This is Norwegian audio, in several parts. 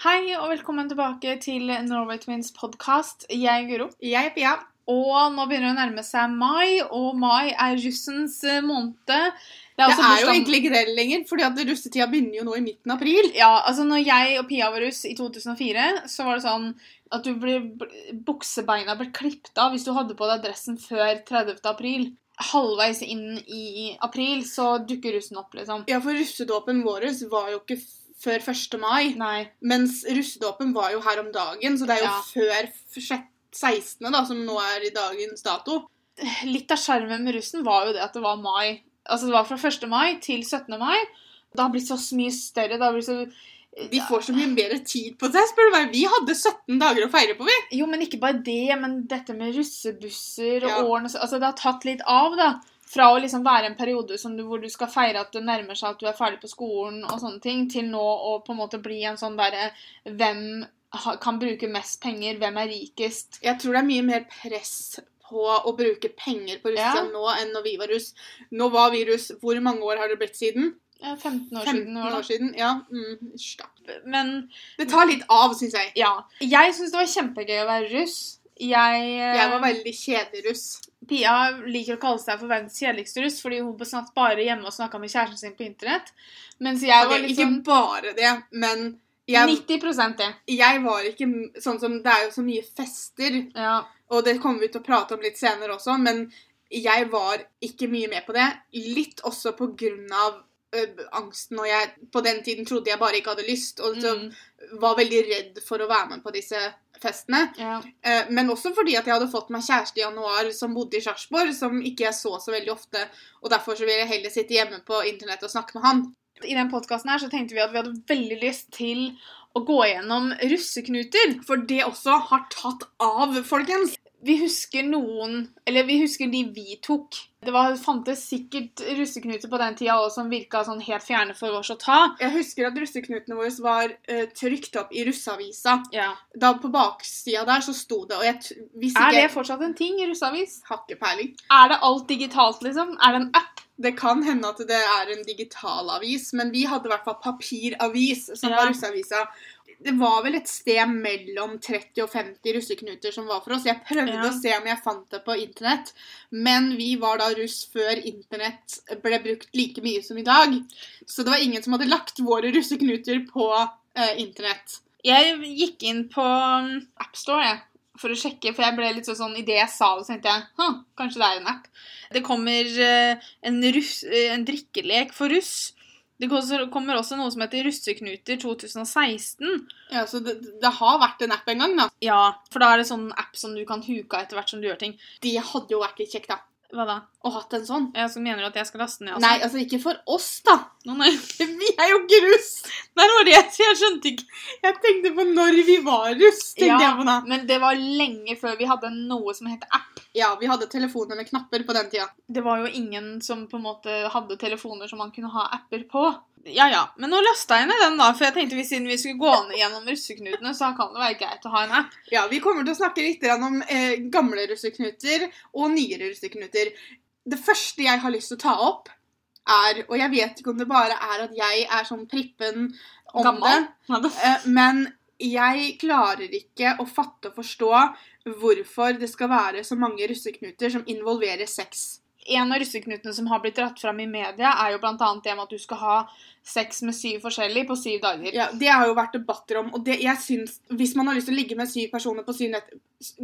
Hei og velkommen tilbake til Norway Twins podkast. Jeg er Guro. Jeg er Pia. Og nå begynner det å nærme seg mai, og mai er russens eh, måned. Det er, altså jo bursdagen- egentlig ikke det lenger, fordi russetida begynner jo nå i midten av april. Ja, altså når jeg og Pia var russ i 2004, så var det sånn at du ble, buksebeina ble klippet av hvis du hadde på deg dressen før 30. april. Halvveis inn i april så dukker russen opp, liksom. Ja, for russedåpen vår var jo ikke før 1. mai, Nei. mens russedåpen var jo her om dagen, så det er jo Ja. før 16., da, som nå er i dagens dato. Litt av skjermen med russen var jo det at det var mai. Altså det var fra 1. mai til 17. mai. Det har blitt så mye større. Det har blitt så De får så mye bedre tid på seg, spør du meg. Vi hadde 17 dager å feire på, vi. Jo, men ikke bare det, men dette med russebusser og Ja. årene Altså, det har tatt litt av, da. Fra å liksom være en periode som du, hvor du skal feire at det nærmer seg at du er ferdig på skolen og sånne ting, til nå å på en måte bli en sånn derre Hvem kan bruke mest penger? Hvem er rikest? Jeg tror det er mye mer press på å bruke penger på Russland Ja. nå enn når vi var russ. Nå var vi russ. Hvor mange år har det blitt siden? Ja, 15 år 15 siden. år siden. Ja. Mm. Men Det tar litt av, syns jeg. ja. Jeg syns det var kjempegøy å være russ. Jeg, eh, Jeg var veldig kjedelig russ. Pia liker å kalle seg for verdens kjedeligste russ fordi hun satt bare hjemme og snakka med kjæresten sin på internett. Mens jeg var liksom ikke bare det, men jeg, 90 det. jeg var ikke sånn som Det er jo så mye fester, Ja. og det kommer vi til å prate om litt senere også, men jeg var ikke mye med på det. Litt også på grunn av ø, angsten, og jeg på den tiden trodde jeg bare ikke hadde lyst, og så Mm. var veldig redd for å være med på disse festene. ja. Eh, Men også fordi at jeg hadde fått meg kjæreste i januar som bodde i Sarpsborg, som ikke jeg så så veldig ofte, og derfor så ville jeg heller sitte hjemme på internett og snakke med han. I den podkasten her så tenkte vi at vi hadde veldig lyst til å gå gjennom russeknuter. For det også har tatt av, folkens. Vi husker noen Eller vi husker de vi tok. Det var, fantes sikkert russeknuter på den tida også som virka sånn helt fjerne for oss å ta. Jeg husker at russeknutene våre var uh, trykt opp i russeavisa. Ja. Da På baksida der så sto det, og jeg hvis Er det fortsatt en ting i russeavis? Hakkepeiling. Er det alt digitalt, liksom? Er det en app? Det kan hende at det er en digital avis, men vi hadde i hvert fall papiravis, som Ja. var russeavisa. Det var vel et sted mellom 30 og 50 russeknuter som var for oss. Jeg prøvde Ja. å se om jeg fant det på internett, men vi var da russ før internett ble brukt like mye som i dag. Så det var ingen som hadde lagt våre russeknuter på eh, internett. Jeg gikk inn på um, AppStore jeg, for å sjekke, for jeg ble litt sånn Idet jeg sa det, så tenkte jeg hm, kanskje det er en app. Det kommer eh, en, russ, eh, en drikkelek for russ. Det kommer også noe som heter Russeknuter 2016. Ja, Så det, det har vært en app en gang, da. Ja, for da er det sånn app som du kan huke av etter hvert som du gjør ting. Det hadde jo vært litt kjekt, da. Hva da? Å hatt en sånn. Ja, så mener du at jeg skal laste ned? Altså? Nei, altså ikke for oss, da. Å, nei. Vi er jo ikke russ. Nei, det var det jeg skjønte ikke. Jeg tenkte på når vi var russ. tenkte Ja. jeg på da. Men det var lenge før vi hadde noe som het app. Ja, vi hadde telefoner med knapper på den tida. Det var jo ingen som på en måte hadde telefoner som man kunne ha apper på. Ja, ja. Men nå lasta jeg ned den, da. For jeg tenkte vi, siden vi skulle gå ned gjennom russeknutene, så kan det være greit å ha en app. Ja, Vi kommer til å snakke litt om eh, gamle russeknuter og nyere russeknuter. Det første jeg har lyst til å ta opp, er Og jeg vet ikke om det bare er at jeg er sånn prippen om Gammel? det, eh, men jeg klarer ikke å fatte og forstå hvorfor det skal være så mange russeknuter som involverer sex. En av russeknutene som har blitt dratt fram i media, er jo annet det med at du skal ha sex med syv forskjellige på syv dager. Ja, Det har jo vært debatter om, og det, jeg synes, hvis man har lyst til å ligge med syv personer på syv nett,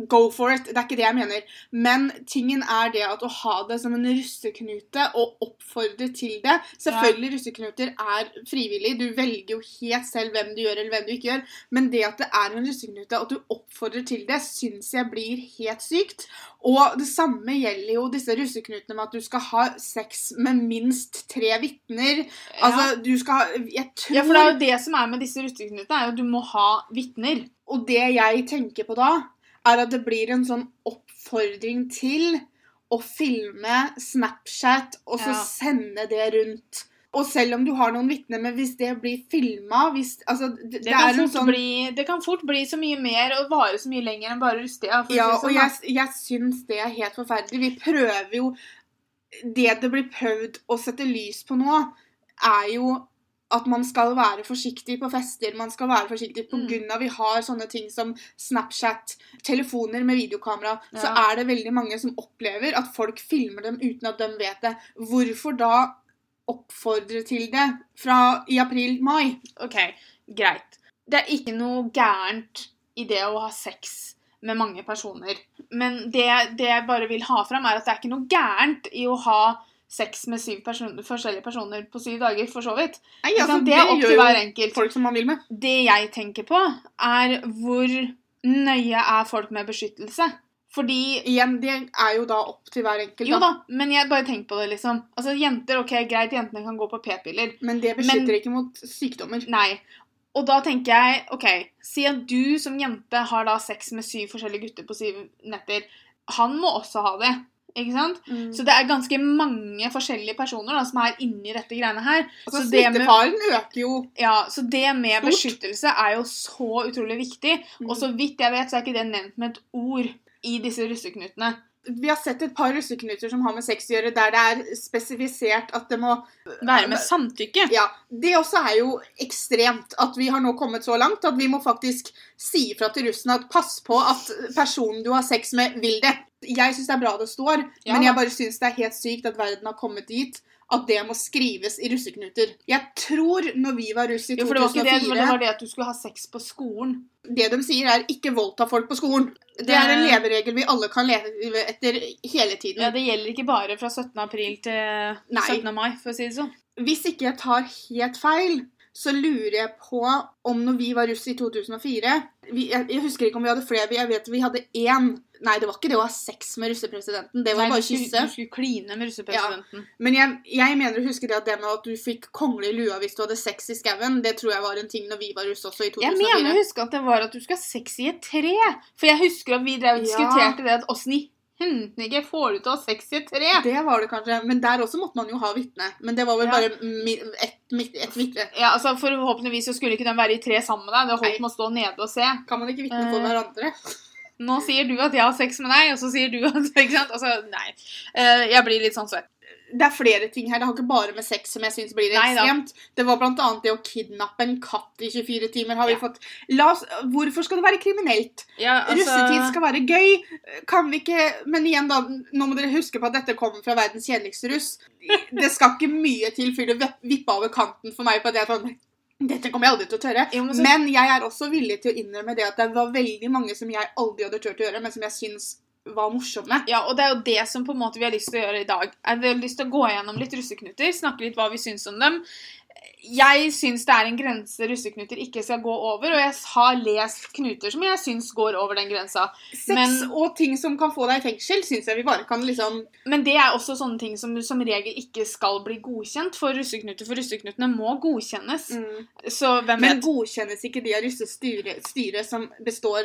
go for it. Det er ikke det jeg mener. Men tingen er det at å ha det som en russeknute og oppfordre til det Selvfølgelig, russeknuter er frivillig. Du velger jo helt selv hvem du gjør eller hvem du ikke gjør. Men det at det er en russeknute, og at du oppfordrer til det, syns jeg blir helt sykt. Og det samme gjelder jo disse russeknutene med at du skal ha sex med minst tre vitner. Altså, du skal ha Jeg tror ja, for det er jo det som er med disse russeknutene, er jo at du må ha vitner. Og det jeg tenker på da, er at det blir en sånn oppfordring til å filme Snapchat og så Ja. sende det rundt. Og selv om du har noen vitner, men hvis det blir filma altså, det, Det, sånn bli, det kan fort bli så mye mer og vare så mye lenger enn bare Rustia. Ja, og sånn, jeg, jeg syns det er helt forferdelig. Vi prøver jo Det det blir prøvd å sette lys på nå, er jo at man skal være forsiktig på fester. Man skal være forsiktig på Mm. vi har sånne ting som Snapchat, telefoner med videokamera. Så er det veldig mange som opplever at folk filmer dem uten at de vet det. Hvorfor da oppfordre til det fra i april-mai? Ok, greit. Det er ikke noe gærent i det å ha sex med mange personer. Men det, det jeg bare vil ha fram, er at det er ikke noe gærent i å ha sex med syv personer, forskjellige personer på syv dager, for så vidt. Nei, altså, det er opp til hver enkelt. folk som man vil med. Det jeg tenker på, er hvor nøye er folk med beskyttelse? Fordi Igjen, det er jo da opp til hver enkelt. Jo Da. da, men jeg bare tenk på det, liksom. Altså, jenter, ok, greit, jentene kan gå på p-piller. Men det beskytter ikke mot sykdommer. Nei. Og da tenker jeg, ok, si at du som jente har da sex med syv forskjellige gutter på syv netter. Han må også ha det, ikke sant? Mm. Så det er ganske mange forskjellige personer da, som er inni dette greiene her. altså, så det med- Smittefaren øker jo. Ja, så det med Stort. beskyttelse er jo så utrolig viktig. Mm. Og så vidt jeg vet, så er ikke det nevnt med et ord i disse russeknutene. Vi har sett et par russeknuter som har med sex å gjøre, der det er spesifisert at det må Være med samtykke. Ja, Det også er jo ekstremt at vi har nå kommet så langt at vi må faktisk si ifra til russen at pass på at personen du har sex med, vil det. Jeg syns det er bra det står, Ja men jeg bare syns det er helt sykt at verden har kommet dit at det må skrives i russeknuter. Jeg tror når vi var russ i Jo, for det var ikke det, 2004 det var det at du skulle ha sex på skolen. Det de sier, er 'ikke voldta folk på skolen'. Det er en leveregel vi alle kan leve etter hele tiden. Ja, Det gjelder ikke bare fra 17. april til Nei. 17. mai, for å si det sånn. Hvis ikke jeg tar helt feil, så lurer jeg på om når vi var russ i 2004 vi, jeg, jeg husker ikke om vi hadde flere, jeg vet vi hadde én Nei, det var ikke det å ha sex med russepresidenten. Det var Nei, bare å kysse. du skulle kline med russepresidenten. Men jeg, jeg mener å huske det at det med at du fikk kongle i lua hvis du hadde sex i skauen, det tror jeg var en ting når vi var russ også i 2004. Jeg mener å huske at det var at du skulle ha sex i et tre. For jeg husker at vi drev og Ja. diskuterte det at åssen i ikke får du til å ha sex i et tre? Det var det kanskje, men der også måtte man jo ha vitne. Men det var vel Ja. bare ett et, et vitne. Ja, altså Forhåpentligvis så skulle ikke den være i tre sammen med deg. Det holdt med å stå nede og se. Kan man ikke vitne på Eh, hverandre? Nå sier du at jeg har sex med deg, og så sier du at Ikke sant? Altså, nei. Eh, Jeg blir litt sånn svett. Det er flere ting her. Det har ikke bare med sex som jeg syns blir ekstremt. Det var annet det å kidnappe en katt i 24 timer. har vi Ja. fått. Oss, hvorfor skal det være kriminelt? Ja, altså- Russetid skal være gøy. Kan vi ikke Men igjen, da. Nå må dere huske på at dette kommer fra verdens kjedeligste russ. Det skal ikke mye til før det vipp- vipper over kanten for meg på at jeg sånn dette kommer jeg aldri til å tørre. Jo, men så- Men jeg er også villig til å innrømme det at det var veldig mange som jeg aldri hadde turt å gjøre, men som jeg syns var morsomme. Ja, og det er jo det som på en måte vi har lyst til å gjøre i dag. Jeg har lyst til å gå gjennom litt russeknuter, snakke litt hva vi syns om dem. Jeg syns det er en grense russeknuter ikke skal gå over, og jeg har lest knuter som jeg syns går over den grensa. Sex Men- og ting som kan få deg i fengsel, syns jeg vi bare kan liksom Men det er også sånne ting som som regel ikke skal bli godkjent for russeknuter, for russeknutene må godkjennes. Så hvem Mm. Men vet? godkjennes ikke de av russestyret styre som består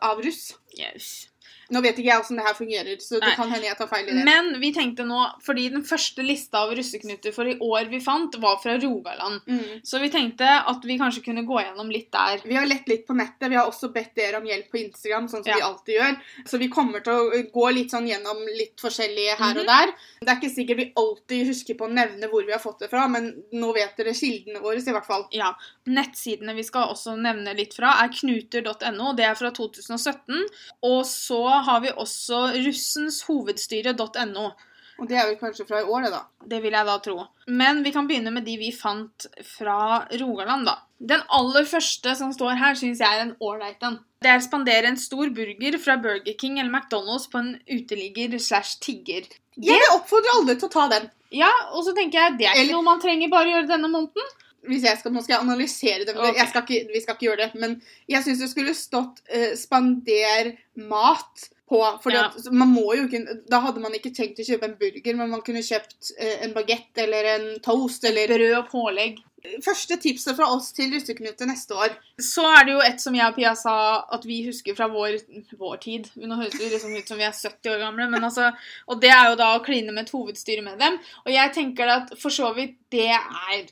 av russ? Yes. Nå vet ikke jeg hvordan det her fungerer, så det Nei. kan hende jeg tar feil i det. Men vi tenkte nå, fordi den første lista av russeknuter for i år vi fant, var fra Rogaland. Mm. Så vi tenkte at vi kanskje kunne gå gjennom litt der. Vi har lett litt på nettet. Vi har også bedt dere om hjelp på Instagram, sånn som Ja. vi alltid gjør. Så vi kommer til å gå litt sånn gjennom litt forskjellige her Mhm. og der. Det er ikke sikkert vi alltid husker på å nevne hvor vi har fått det fra, men nå vet dere kildene våre i hvert fall. Ja, Nettsidene vi skal også nevne litt fra, er knuter.no. Det er fra 2017. Og så har vi også russenshovedstyre.no. Og det er vel kanskje fra i år, det, da. Det vil jeg da tro. Men vi kan begynne med de vi fant fra Rogaland, da. Den aller første som står her, syns jeg er en ålreit en. Det er spandere en stor burger fra Burger King eller McDonald's på en uteligger slash tigger. Jeg vil oppfordre alle til å ta den. Ja, og så tenker jeg det er ikke Eller- noe man trenger bare gjøre denne måneden. Skal, nå skal jeg analysere det, men Ok. jeg skal ikke, vi skal ikke gjøre det. Men jeg syns det skulle stått uh, 'spander mat' på. For Ja. man må jo ikke Da hadde man ikke tenkt å kjøpe en burger, men man kunne kjøpt uh, en bagett eller en toast eller Brød og pålegg. Første tipset fra oss til russeknuter neste år. Så er det jo et som jeg og Pia sa at vi husker fra vår, vår tid. Nå høres det liksom ut som vi er 70 år gamle, men altså Og det er jo da å kline med et hovedstyre med dem. Og jeg tenker at for så vidt det er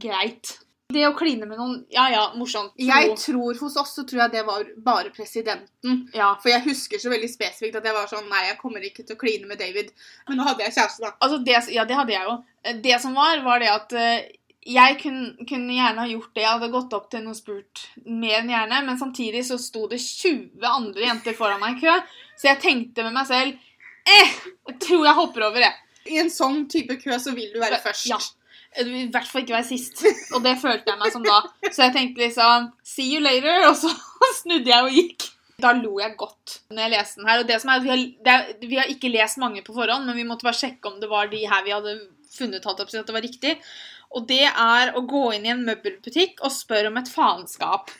greit. Det å kline med noen Ja ja, morsomt. Tro. Jeg tror Hos oss så tror jeg det var bare presidenten. Ja. For jeg husker så veldig spesifikt at jeg var sånn Nei, jeg kommer ikke til å kline med David. Men nå hadde jeg kjæreste, da. Altså det, ja, det hadde jeg jo. Det som var, var det at eh, jeg kunne, kunne gjerne ha gjort det. Jeg hadde gått opp til og spurt mer enn gjerne, men samtidig så sto det 20 andre jenter foran meg i kø, så jeg tenkte med meg selv eh, jeg tror jeg hopper over, jeg. I en sånn type kø så vil du være først. Ja. Jeg vil I hvert fall ikke være sist. Og det følte jeg meg som da. Så jeg tenkte liksom See you later, og så snudde jeg og gikk. Da lo jeg godt når jeg leste den her. Og det som er, vi har, er, vi har ikke lest mange på forhånd, men vi måtte bare sjekke om det var de her vi hadde funnet, holdt opp til at det var riktig. Og det er å gå inn i en møbelbutikk og spørre om et faenskap.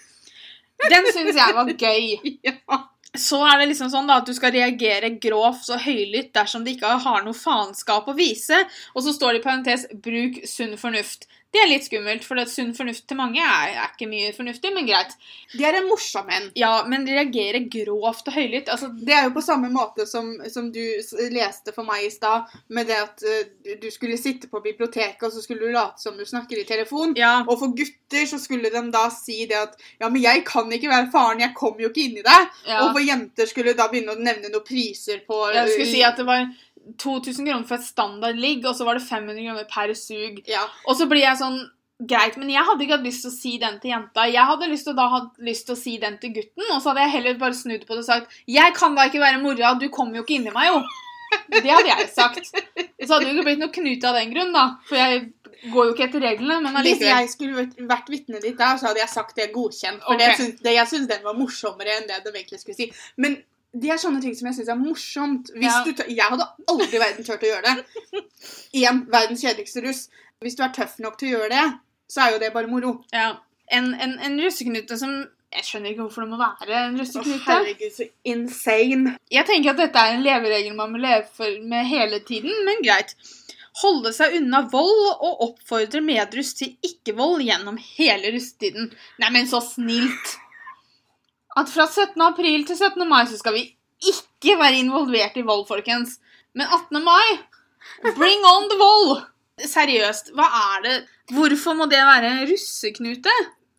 Den syns jeg var gøy. Ja. Så er det liksom sånn da, at du skal reagere grovt og høylytt dersom de ikke har noe faenskap å vise. Og så står det i parentes 'bruk sunn fornuft'. Det er litt skummelt, for det sunn fornuft til mange er, er ikke mye fornuftig, men greit. De er en morsom en. Ja, men reagerer grovt og høylytt altså, Det er jo på samme måte som, som du leste for meg i stad, med det at uh, du- skulle sitte på biblioteket, og så skulle du late som du snakker i telefon. Ja, Og for gutter så skulle de da si det at ja, men jeg kan ikke være faren, jeg kommer jo ikke inn i det. ja. Og for jenter skulle da begynne å nevne noen priser på Jeg skulle si at det var 2000 kroner for et standard ligg, og så var det 500 kroner per sug. ja, Og så blir jeg sånn Greit, men jeg hadde ikke hatt lyst til å si den til jenta. Jeg hadde lyst til da hatt lyst til å si den til gutten, og så hadde jeg heller bare snudd på det og sagt Jeg kan da ikke være mora, du kommer jo ikke inn i meg, jo. Det hadde jeg sagt. Så hadde det jo ikke blitt noe knute av den grunn, da. For jeg går jo ikke etter reglene, men Hvis jeg skulle vært- vitne ditt da, så hadde jeg sagt det godkjent. For okay. det, jeg syns den var morsommere enn det de egentlig skulle si. Men det er sånne ting som jeg syns er morsomt. Ja. jeg hadde aldri i verden turt å gjøre det. Én verdens kjedeligste russ. Hvis du er tøff nok til å gjøre det, så er jo det bare moro. Ja. En, en, en russeknute som Jeg skjønner ikke hvorfor det må være en Å, russeknute. herregud, så insane. Jeg tenker at dette er en leveregel man må leve for med hele tiden, men greit. Holde seg unna vold og oppfordre medruss til ikke-vold gjennom hele russetiden. Neimen, så snilt! At fra 17. april til 17. mai så skal vi ikke være involvert i vold, folkens. Men 18. mai Bring on the vold! Seriøst, hva er det Hvorfor må det være russeknute?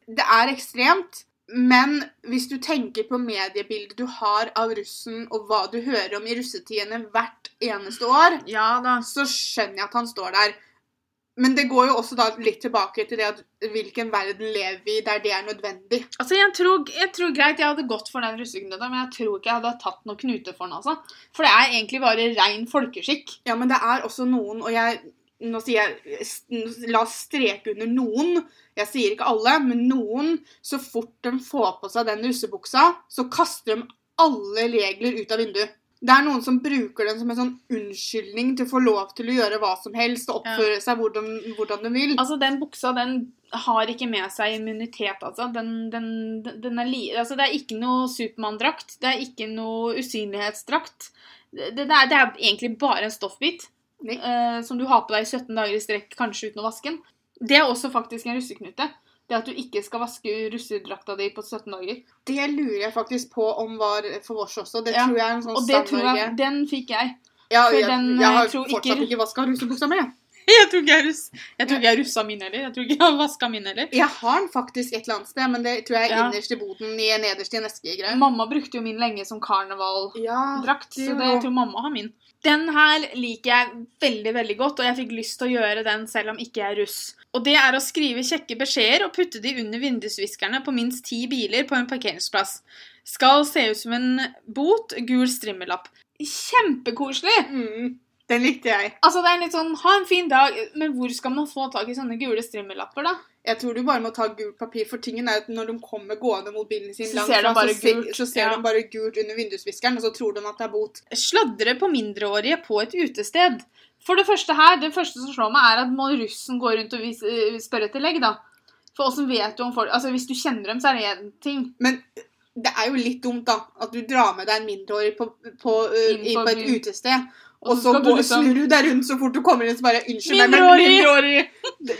Det er ekstremt. Men hvis du tenker på mediebildet du har av russen, og hva du hører om i russetidene hvert eneste år, Ja så skjønner jeg at han står der. Men det går jo også da litt tilbake til det at hvilken verden lever vi i der det er nødvendig. Altså, jeg tror, jeg tror greit jeg hadde gått for den russeknuten, men jeg tror ikke jeg hadde tatt noen knute for den, altså. For det er egentlig bare rein folkeskikk. Ja, men det er også noen, og jeg Nå sier jeg La oss streke under noen. Jeg sier ikke alle, men noen. Så fort de får på seg den russebuksa, så kaster de alle regler ut av vinduet. Det er noen som bruker den som en sånn unnskyldning til å få lov til å gjøre hva som helst og oppføre seg hvordan, hvordan de vil. Altså, den buksa, den har ikke med seg immunitet, altså. Den, den, den er li... Altså, det er ikke noe Supermann-drakt. Det er ikke noe usynlighetsdrakt. Det, det, er, det er egentlig bare en stoffbit eh, som du har på deg i 17 dager i strekk, kanskje uten å vaske den. Det er også faktisk en russeknute. Det at du ikke skal vaske russedrakta di på 17 dager. Det lurer jeg faktisk på om var for vårs også. Det Ja, tror jeg er en sånn Og det tror jeg, den fikk jeg. Ja, for jeg, den, jeg har jeg tror fortsatt ikke- ikke vaska russebuksa mi. Jeg tror ikke jeg, russ, jeg, jeg russa min heller. Jeg tror ikke jeg har vaska min heller. Jeg har den faktisk et eller annet sted, men det tror jeg er innerst i boden i nederst i en eske-greie. Mamma brukte jo min lenge som karnevaldrakt, Ja, så det det, jeg tror mamma har min. Den her liker jeg veldig veldig godt, og jeg fikk lyst til å gjøre den selv om ikke jeg er russ. Og det er å skrive kjekke beskjeder og putte de under vindusviskerne på minst ti biler på en parkeringsplass. Skal se ut som en bot, gul strimmellapp. Kjempekoselig! mm, den likte jeg. Altså, det er litt sånn, ha en fin dag, men hvor skal man få tak i sånne gule strimmelapper, da? Jeg tror du bare må ta gult papir, for tingen er at når de kommer gående mot bilen sin Så langt så, se- så ser ja. de bare gult under vindusviskeren, og så tror de at det er bot. Sladre på mindreårige på et utested. For det første her, det første som slår meg, er at må russen gå rundt og eh, spørre etter legg, da. For åssen vet du om folk Altså, hvis du kjenner dem, så er det én ting. Men det er jo litt dumt, da, at du drar med deg en mindreårig på, på, uh, Inn på et utested, Og og så så går, liksom- snur du deg rundt så fort du kommer inn, så bare Unnskyld meg, men Mindreårig!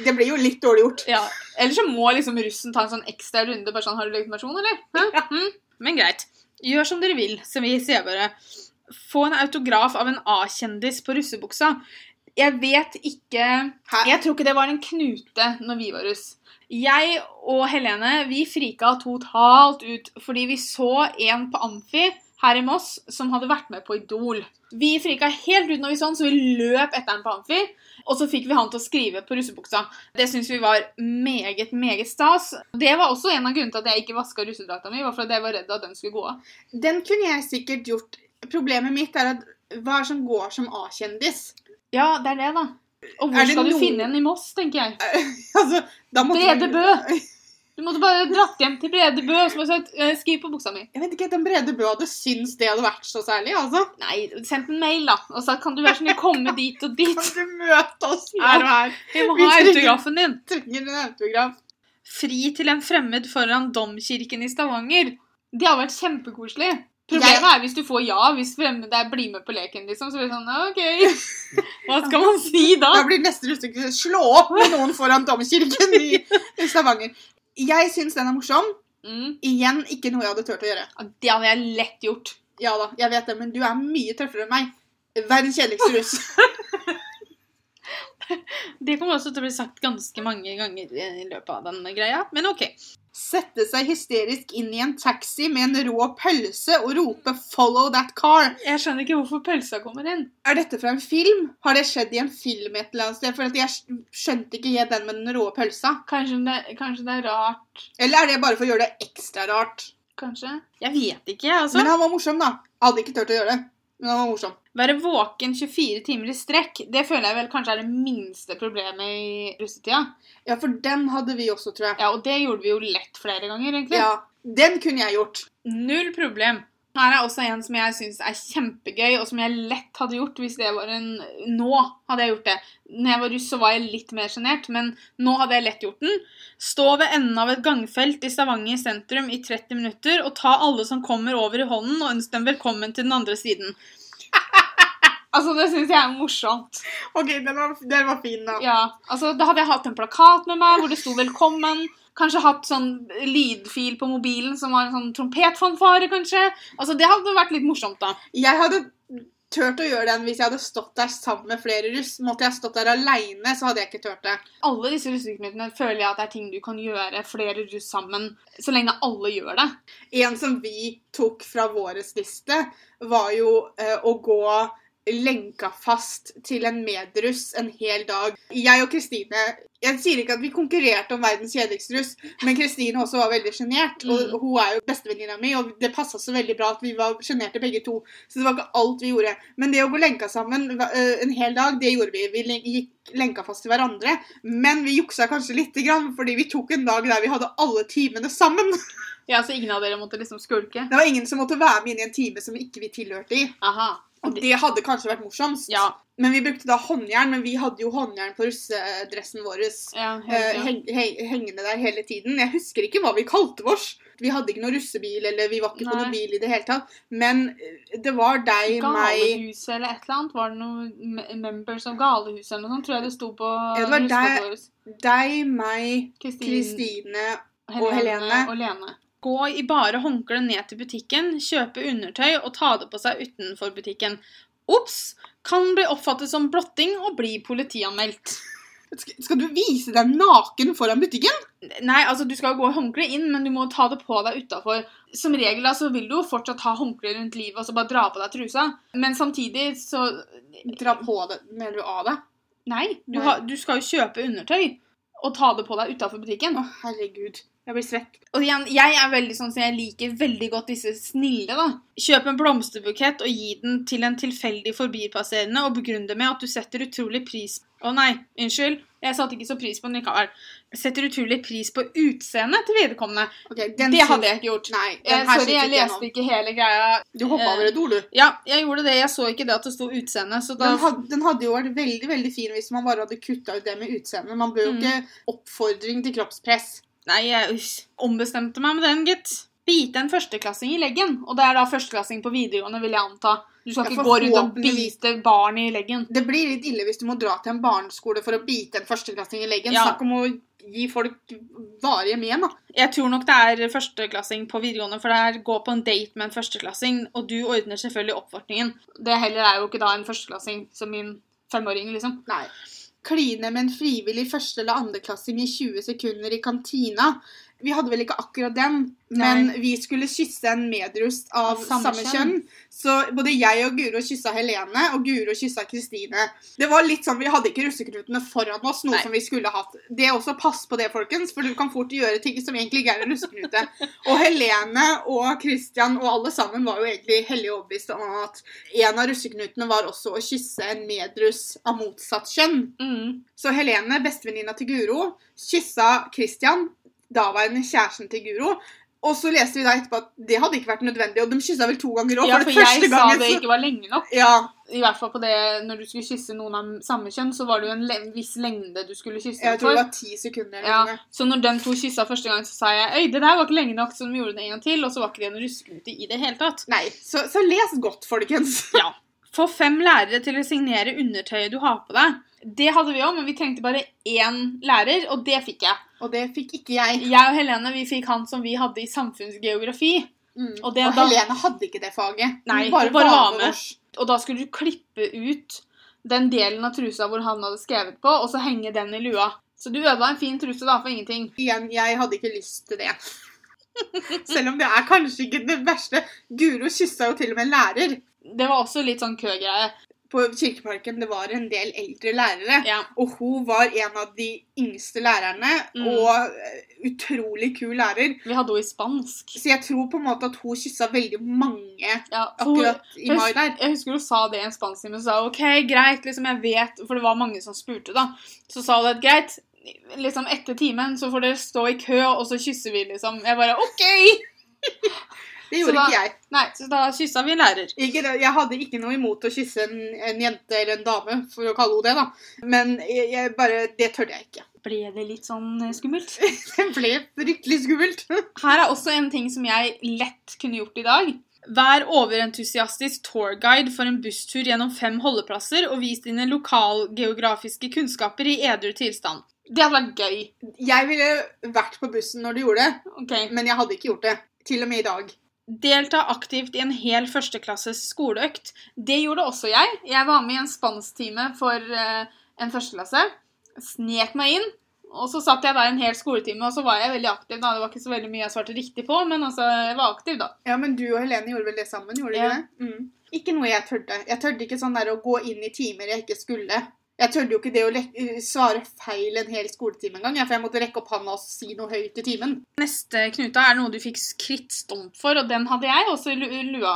det blir jo litt dårlig gjort. Ja. Eller så må liksom russen ta en sånn ekstra runde. Bare sånn, har du legitimasjon, eller? Ja. Hm? Men greit. Gjør som dere vil, som vi sier bare. Få en autograf av en A-kjendis på russebuksa. Jeg vet ikke Hæ? Jeg tror ikke det var en knute når vi var russ. Jeg og Helene vi frika totalt ut fordi vi så en på Amfi her i Moss som hadde vært med på Idol. Vi frika helt ut når vi så han, så vi løp etter han på Amfi. Og så fikk vi han til å skrive på russebuksa. Det syns vi var meget, meget stas. Det var også en av grunnene til at jeg ikke vaska russedrakta mi, var fordi jeg var redd at den skulle gå av. Den kunne jeg sikkert gjort. Problemet mitt er at hva er det som går som A-kjendis? Ja, det er det, da. Og hvor skal skal du finne en i Moss, tenker jeg. altså, da måtte Brede Bø. Du måtte bare dratt hjem til Brede Bø og sagt eh, 'skriv på buksa mi'. Jeg vet ikke, Den Brede Bø hadde syntes det hadde vært så særlig, altså. Nei, sendt en mail, da. Og sagt kan du være snill komme dit og dit. Kan du møte oss her og her? Vi må ha autografen din. Trenger en autograf. Fri til en fremmed foran domkirken i Stavanger. Det hadde vært kjempekoselig. Problemet er hvis du får ja, hvis fremmede blir med på leken, liksom. Så blir det sånn OK. Hva skal man si da? Da blir neste russestykke slå opp med noen foran domkirken i Stavanger. Jeg syns den er morsom. Mm. Igjen ikke noe jeg hadde turt å gjøre. Det hadde jeg lett gjort. Ja da, jeg vet det, men du er mye tøffere enn meg. Verdens kjedeligste russ. Det kommer også til å bli sagt ganske mange ganger i løpet av denne greia, men OK. Sette seg hysterisk inn i en taxi med en rå pølse og rope 'follow that car'. Jeg skjønner ikke hvorfor pølsa kommer inn. Er dette fra en film? Har det skjedd i en film et eller annet sted? For jeg skjønte ikke helt den med den rå pølsa. Kanskje det, kanskje det er rart. Eller er det bare for å gjøre det ekstra rart? Kanskje? Jeg vet ikke, altså. Men han var morsom, da. Jeg hadde ikke turt å gjøre det. Men han var morsom. Være våken 24 timer i strekk, det føler jeg vel kanskje er det minste problemet i russetida. Ja, for den hadde vi også, tror jeg. Ja, og det gjorde vi jo lett flere ganger, egentlig. Ja, Den kunne jeg gjort. Null problem. Her er også en som jeg syns er kjempegøy, og som jeg lett hadde gjort hvis det var en Nå hadde jeg gjort det. Når jeg var russ, så var jeg litt mer sjenert, men nå hadde jeg lett gjort den. Stå ved enden av et gangfelt i Stavanger sentrum i 30 minutter og ta alle som kommer over i hånden, og ønske dem velkommen til den andre siden. Altså, det syns jeg er morsomt. OK, den var, den var fin, da. Ja, altså Da hadde jeg hatt en plakat med meg hvor det sto 'velkommen'. Kanskje hatt sånn lydfil på mobilen som var en sånn trompetfanfare, kanskje. Altså Det hadde vært litt morsomt, da. Jeg hadde turt å gjøre den hvis jeg hadde stått der sammen med flere russ. Måtte jeg stått der aleine, så hadde jeg ikke turt det. Alle disse russeknutene føler jeg at det er ting du kan gjøre flere russ sammen, så lenge alle gjør det. En som vi tok fra vår liste, var jo eh, å gå lenka fast til en medruss en hel dag. Jeg og Kristine Jeg sier ikke at vi konkurrerte om verdens kjedeligste russ, men Kristine også var veldig sjenert. Og Mm. hun er jo bestevenninna mi, og det passa så veldig bra at vi var sjenerte begge to. Så det var ikke alt vi gjorde. Men det å gå lenka sammen eh, en hel dag, det gjorde vi. Vi gikk lenka fast til hverandre. Men vi juksa kanskje lite grann, fordi vi tok en dag der vi hadde alle timene sammen. Ja, Så ingen av dere måtte liksom skulke? Det var ingen som måtte være med inn i en time som ikke vi tilhørte i. Aha. Og det hadde kanskje vært morsomst. Ja. Men vi brukte da håndjern, men vi hadde jo håndjern på russedressen vår. ja, eh, ja. heng, heng, hengende der hele tiden. Jeg husker ikke hva vi kalte oss. Vi hadde ikke noe russebil, eller vi var ikke på noen bil i det hele tatt. Men eh, det var deg, meg Galehuset eller et eller annet? Var det noen Members av Galehuset eller noe sånt? Tror jeg det sto på Ja, det var deg. Deg, meg, Kristine og Helene. og Lene. Gå i bare håndkle ned til butikken, kjøpe undertøy og ta det på seg utenfor butikken. Ops! Kan bli oppfattet som blotting og bli politianmeldt. Skal du vise deg naken foran butikken? Nei, altså du skal gå i håndkle inn, men du må ta det på deg utafor. Som regel da, så vil du jo fortsatt ha håndkle rundt livet og så bare dra på deg trusa. Men samtidig så Dra på det, mener du av det? Nei, du, Nei. har, du skal jo kjøpe undertøy og ta det på deg utafor butikken. Å, herregud. Jeg blir svett. Og igjen, jeg er veldig sånn så jeg liker veldig godt disse snille, da. Kjøp en blomsterbukett og gi den til en tilfeldig forbipasserende og begrunn det med at du setter utrolig pris Å nei, unnskyld. Jeg satte ikke så pris på den likevel. Setter utrolig pris på utseendet til vedkommende. Ok, den Det hadde jeg ikke gjort. Nei, Eh, sorry, jeg leste ikke hele greia. Du hoppa eh, over et ord, du. Ja, jeg gjorde det. Jeg så ikke det at det sto utseende. Så da Den hadde, den hadde jo vært veldig veldig fin hvis man bare hadde kutta ut det med utseendet. Man bør jo Mm. ikke oppfordring til kroppspress. Nei, jeg ombestemte meg med den, gitt. Bite en førsteklassing i leggen. Og det er da førsteklassing på videregående, vil jeg anta. Du skal ikke gå rundt og bite barn i leggen. Det blir litt ille hvis du må dra til en barneskole for å bite en førsteklassing i leggen. Ja. Snakk om å gi folk varige men, da. Jeg tror nok det er førsteklassing på videregående, for det er gå på en date med en førsteklassing, og du ordner selvfølgelig oppvartningen. Det heller er jo ikke da en førsteklassing som min femåring, liksom. Nei. Kline med en frivillig første- eller andreklassing i 20 sekunder i kantina. Vi hadde vel ikke akkurat den, men vi skulle kysse en medrust av samme, samme kjønn. Så både jeg og Guro kyssa Helene, og Guro kyssa Kristine. Det var litt sånn, Vi hadde ikke russeknutene foran oss, noe Nei. som vi skulle hatt. Det er også Pass på det, folkens, for du kan fort gjøre ting som egentlig ikke er en russeknute. Og Helene og Christian og alle sammen var jo egentlig hellig overbevist om at en av russeknutene var også å kysse en medrus av motsatt kjønn. Mm. Så Helene, bestevenninna til Guro, kyssa Christian, daværende kjæresten til Guro. Og så leste vi da etterpå at det hadde ikke vært nødvendig, og de kyssa vel to ganger òg. Ja, for jeg sa det ikke var lenge nok. Ja, I hvert fall på det, Når du skulle kysse noen av samme kjønn, så var det jo en le viss lengde du skulle kysse jeg tror det var ti sekunder. Ja, så når de to kyssa første gang, så sa jeg Øy, det der var ikke lenge nok, så de gjorde det en gang til, og så var ikke det en russeknute i det hele tatt. Nei, så, så les godt, folkens. Ja. Få fem lærere til å signere undertøyet du har på deg. Det hadde vi òg, men vi trengte bare én lærer, og det fikk jeg. Og det fikk ikke jeg. Jeg og Helene vi fikk han som vi hadde i samfunnsgeografi. Mm. Og Og, da- Helene hadde ikke det faget. Nei, Hun bare, bare var med. Og da skulle du klippe ut den delen av trusa hvor han hadde skrevet på, og så henge den i lua. Så du ødela en fin truse da, for ingenting. Igjen, jeg hadde ikke lyst til det. Selv om det er kanskje ikke det verste. Guro kyssa jo til og med en lærer Det var også litt sånn køgreie. på Kirkeparken. Det var en del eldre lærere. Ja. Og hun var en av de yngste lærerne, Mm. og utrolig kul lærer. Vi hadde henne i spansk. Så jeg tror på en måte at hun kyssa veldig mange Ja, akkurat hun- i mai der. Jeg husker hun sa det i en spansktime og sa OK, greit, liksom jeg vet For det var mange som spurte, da. Så sa hun at greit, liksom etter timen så får dere stå i kø, og så kysser vi, liksom. Jeg bare OK! Det gjorde da- ikke jeg. Nei, så da kyssa vi en lærer. Ikke, jeg hadde ikke noe imot å kysse en, en jente eller en dame, for å kalle henne det, da. Men jeg, jeg bare, det tørde jeg ikke. Ble det litt sånn eh, skummelt? Det ble fryktelig skummelt. Her er også en ting som jeg lett kunne gjort i dag. Vær overentusiastisk tourguide for en busstur gjennom fem holdeplasser og vis dine lokalgeografiske kunnskaper i edru tilstand. Det hadde vært gøy. Jeg ville vært på bussen når du gjorde det, okay. men jeg hadde ikke gjort det. Til og med i dag. Delta aktivt i en hel førsteklasses skoleøkt. Det gjorde også jeg. Jeg var med i en spansktime for eh, en førsteklasse. Snek meg inn. Og så satt jeg der en hel skoletime, og så var jeg veldig aktiv. da. Det var ikke så veldig mye jeg svarte riktig på, men altså, jeg var aktiv, da. Ja, men du og Helene gjorde vel det sammen? gjorde Ja. dere det? Mm. Ikke noe jeg tørde. Jeg tørde ikke sånn der å gå inn i timer jeg ikke skulle. Jeg tørde jo ikke det å svare feil en hel skoletime engang, for jeg måtte rekke opp handa og si noe høyt i timen. Neste knuta er noe du fikk krittstump for, og den hadde jeg også i lua.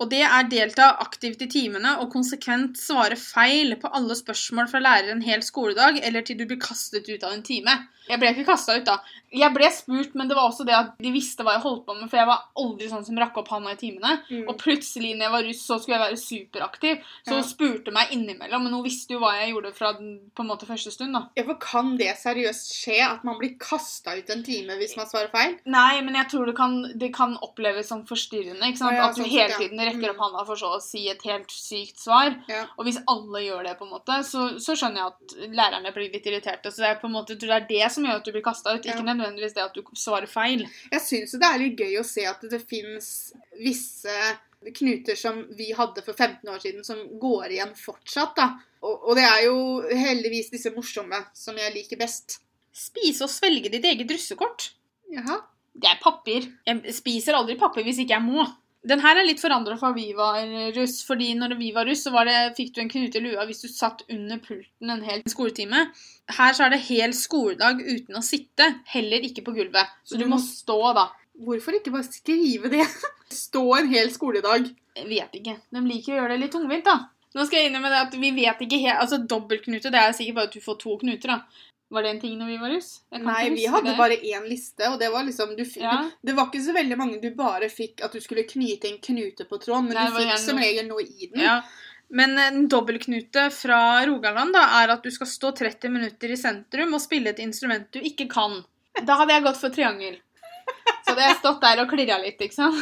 Og det er delta aktivt i timene og konsekvent svare feil på alle spørsmål fra lærer en hel skoledag, eller til du blir kastet ut av en time. Jeg ble ikke kasta ut, da. Jeg ble spurt, men det var også det at de visste hva jeg holdt på med, for jeg var aldri sånn som rakk opp handa i timene. Mm. Og plutselig, når jeg var russ, så skulle jeg være superaktiv. Så Ja. hun spurte meg innimellom, men hun visste jo hva jeg gjorde fra på en måte første stund, da. Ja, for Kan det seriøst skje at man blir kasta ut en time hvis man svarer feil? Nei, men jeg tror det kan, det kan oppleves som forstyrrende. ikke sant? Ja, At du sånn hele tiden rekker opp Mm. handa for så å si et helt sykt svar. Ja. Og hvis alle gjør det, på en måte, så, så skjønner jeg at lærerne blir litt irriterte. Så det er på en måte, det er det som gjør at du blir kasta ut, ikke nødvendigvis det at du svarer feil. Jeg syns det er litt gøy å se at det fins visse knuter som vi hadde for 15 år siden, som går igjen fortsatt. da. Og, og det er jo heldigvis disse morsomme som jeg liker best. Spise og svelge ditt eget russekort. Jaha. Det er papir. Jeg spiser aldri papir hvis ikke jeg må. Den her er litt forandra fra vi var russ, fordi når vi var russ, så var det, fikk du en knute i lua hvis du satt under pulten en hel skoletime. Her så er det hel skoledag uten å sitte, heller ikke på gulvet. Så du må stå, da. Hvorfor ikke bare skrive det? Stå en hel skoledag. Jeg vet ikke. De liker å gjøre det litt tungvint, da. Nå skal jeg innrømme det at vi vet ikke helt Altså, dobbeltknute, det er sikkert bare at du får to knuter, da. Var det en ting når vi var russ? Nei, vi hadde det. bare én liste, og det var liksom du, Ja. du, Det var ikke så veldig mange du bare fikk at du skulle knyte en knute på tråden, men Nei, du fikk som regel noe i den. Ja. Men en dobbeltknute fra Rogaland da, er at du skal stå 30 minutter i sentrum og spille et instrument du ikke kan. Da hadde jeg gått for triangel. Så hadde jeg stått der og klirra litt, ikke sant?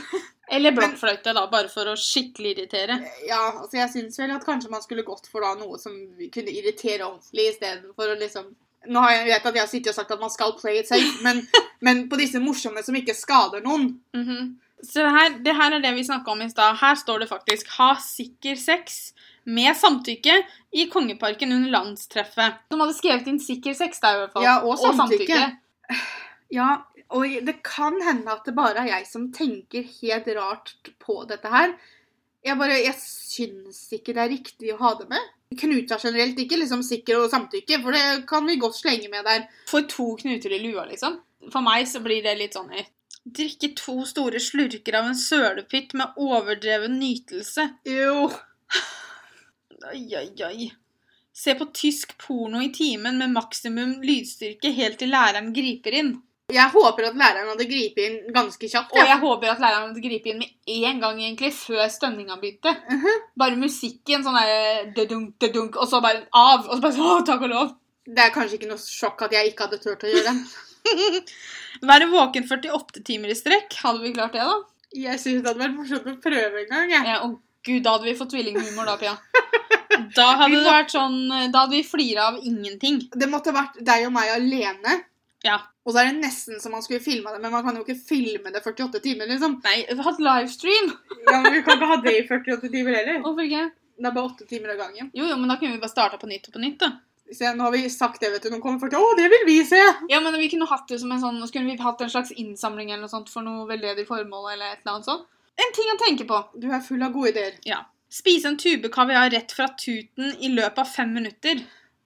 Eller blokkfløyte, da, bare for å skikkelig irritere. Ja, altså jeg syns vel at kanskje man skulle gått for da noe som kunne irritere ordentlig, istedenfor å liksom Nå har jeg vet at jeg har sittet og sagt at man skal play it safe, men, men på disse morsomme som ikke skader noen. Mhm. Så det her, det her er det vi snakka om i stad. Her står det faktisk 'ha sikker sex' med samtykke i Kongeparken under landstreffet. De hadde skrevet inn 'sikker sex' der, i hvert fall. Ja, og samtykke. Ja, Og det kan hende at det bare er jeg som tenker helt rart på dette her. Jeg bare, jeg syns ikke det er riktig å ha det med. Knuter generelt, ikke liksom sikker og samtykke, for det kan vi godt slenge med der. For to knuter i lua, liksom. For meg så blir det litt sånn Drikke to store slurker av en sølepytt med overdreven nytelse. Jo. Oi, oi, oi. Se på tysk porno i timen med maksimum lydstyrke helt til læreren griper inn. Jeg håper at læreren hadde gripet inn ganske kjapt. Ja. Og jeg håper at læreren hadde gripet inn med en gang, egentlig, før stønninga begynte. Mhm. Bare musikken, sånn der dødunk, dødunk, og så bare av. Og så bare sånn, å, takk og lov. Det er kanskje ikke noe sjokk at jeg ikke hadde turt å gjøre det. Være våken 48 timer i strekk. Hadde vi klart det, da? Jeg syns det hadde vært morsomt å prøve en gang. jeg. Ja, Å gud, da hadde vi fått tvillinghumor, da, Pia. Da hadde det vært sånn Da hadde vi flira av ingenting. Det måtte vært deg og meg alene. Ja. Og så er det nesten som man skulle filma det, men man kan jo ikke filme det 48 timer, liksom. Nei, vi har hatt livestream. Ja, men Vi kan ikke ha det i 48 timer heller. Hvorfor ikke? Det er bare 8 timer av gangen. Jo, jo, men da kunne vi bare starta på nytt og på nytt, da. Se, nå har vi sagt det, vet du. Nå kommer folk til Å, det vil vi se! Ja, men vi kunne hatt det som en sånn Så kunne vi hatt en slags innsamling eller noe sånt for noe veldedig formål eller et eller annet sånt. En ting å tenke på. Du er full av gode ideer. Ja. Spise en tube kaviar rett fra tuten i løpet av fem minutter.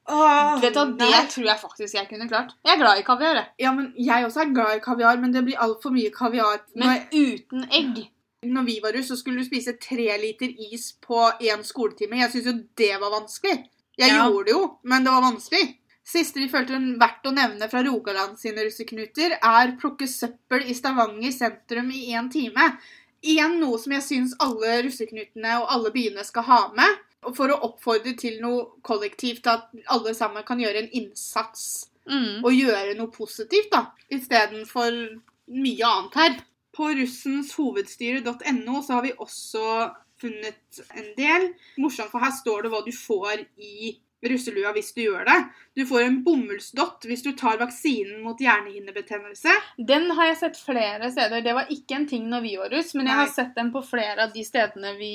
Åh, Vet du, hva, Det nei. tror jeg faktisk jeg kunne klart. Jeg er glad i kaviar, jeg. Ja, men Jeg også er glad i kaviar, men det blir altfor mye kaviar. Men Når, uten egg. når vi var russ, så skulle du spise tre liter is på én skoletime. Jeg syns jo det var vanskelig. Jeg Ja. gjorde det jo, men det var vanskelig. Siste vi følte den verdt å nevne fra Rogaland sine russeknuter, er plukke søppel i Stavanger sentrum i én time. Igjen noe som jeg syns alle russeknutene og alle byene skal ha med. For å oppfordre til noe kollektivt, at alle sammen kan gjøre en innsats Mm. og gjøre noe positivt, da, istedenfor mye annet her. På russenshovedstyre.no så har vi også funnet en del. Morsomt, for her står det hva du får i russelua hvis du gjør det. Du får en bomullsdott hvis du tar vaksinen mot hjernehinnebetennelse. Den har jeg sett flere steder. Det var ikke en ting når vi var russ, men jeg har sett den på flere av de stedene vi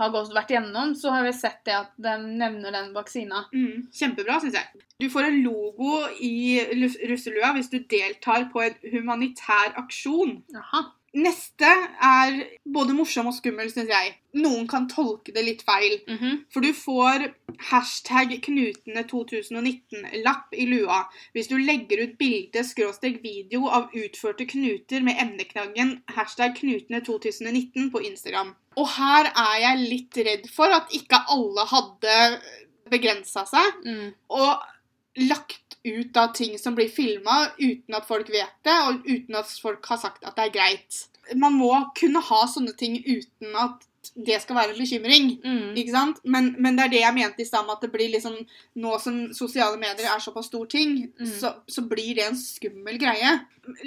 har gått, vært gjennom. Så har vi sett det at de nevner den vaksina. Mm, kjempebra, syns jeg. Du får en logo i russelua hvis du deltar på en humanitær aksjon. Jaha. Neste er både morsom og skummel, syns jeg. Noen kan tolke det litt feil. Mhm. For du får hashtag Knutene2019-lapp i lua hvis du legger ut bilde skråstrek video av utførte knuter med emneknaggen hashtag Knutene2019 på Instagram. Og her er jeg litt redd for at ikke alle hadde begrensa seg Mm. og lagt ut av ting som blir filma uten at folk vet det, og uten at folk har sagt at det er greit. Man må kunne ha sånne ting uten at det skal være en bekymring. Mm. Ikke sant? Men, men det er det jeg mente i stad at det blir liksom Nå som sosiale medier er såpass stor ting, Mm. så, så blir det en skummel greie.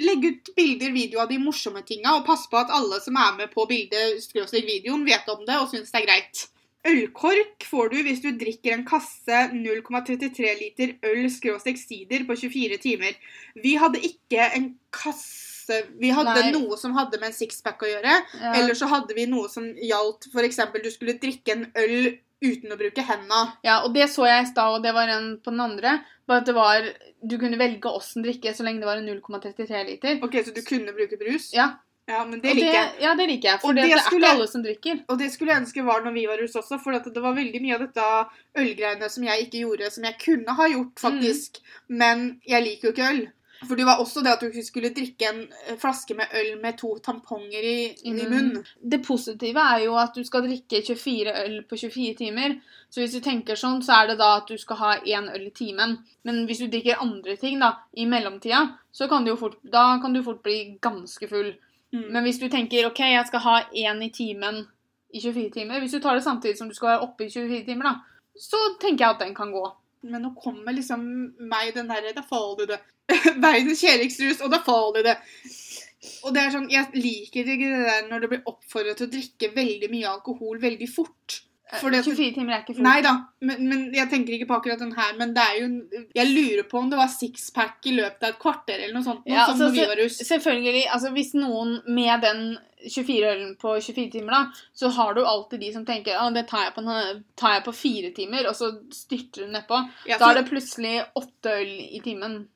Legg ut bilder, video av de morsomme tinga, og pass på at alle som er med på bildet, skråstrek videoen, vet om det og syns det er greit. Ølkork får du hvis du drikker en kasse 0,33 liter øl skråstrek sider på 24 timer. Vi hadde ikke en kasse Vi hadde Nei. noe som hadde med en sixpack å gjøre. Ja. Eller så hadde vi noe som gjaldt f.eks. du skulle drikke en øl uten å bruke henda. Ja, og det så jeg i stad, og det var en på den andre. Bare at det var Du kunne velge åssen drikke så lenge det var en 0,33 liter. Ok, Så du kunne bruke brus? Ja, Ja, men det liker jeg. Ja, det liker jeg. For det, det er ikke alle som drikker. Og det skulle jeg ønske var når vi var russ også, for det var veldig mye av dette ølgreiene som jeg ikke gjorde, som jeg kunne ha gjort, faktisk. Men jeg liker jo ikke øl. For det var også det at du skulle drikke en eh, flaske med øl med to tamponger i, i Mm. munnen. Det positive er jo at du skal drikke 24 øl på 24 timer. Så hvis du tenker sånn, så er det da at du skal ha én øl i timen. Men hvis du drikker andre ting da, i mellomtida, så kan du jo fort, kan du fort bli ganske full. Mm. Men hvis du tenker ok, jeg skal ha én i timen i 24 timer Hvis du tar det samtidig som du skal være oppe i 24 timer, da, så tenker jeg at den kan gå. Men nå kommer liksom meg den derre Da får du det. Verdens kjedeligste rus, og da får du det. Og det er sånn, Jeg liker ikke det der når det blir oppfordret til å drikke veldig mye alkohol veldig fort. For det, 24 timer er ikke fullt. nei da, men, men jeg tenker ikke på akkurat den her. Men det er jo Jeg lurer på om det var sixpack i løpet av et kvarter eller noe sånt. Noe Ja, altså, vi var russ. Selvfølgelig, altså Hvis noen med den 24 ølen på 24 timer, da, så har du alltid de som tenker at det tar jeg, på, tar jeg på fire timer, og så styrter du nedpå. Ja, Da er det plutselig åtte øl i timen.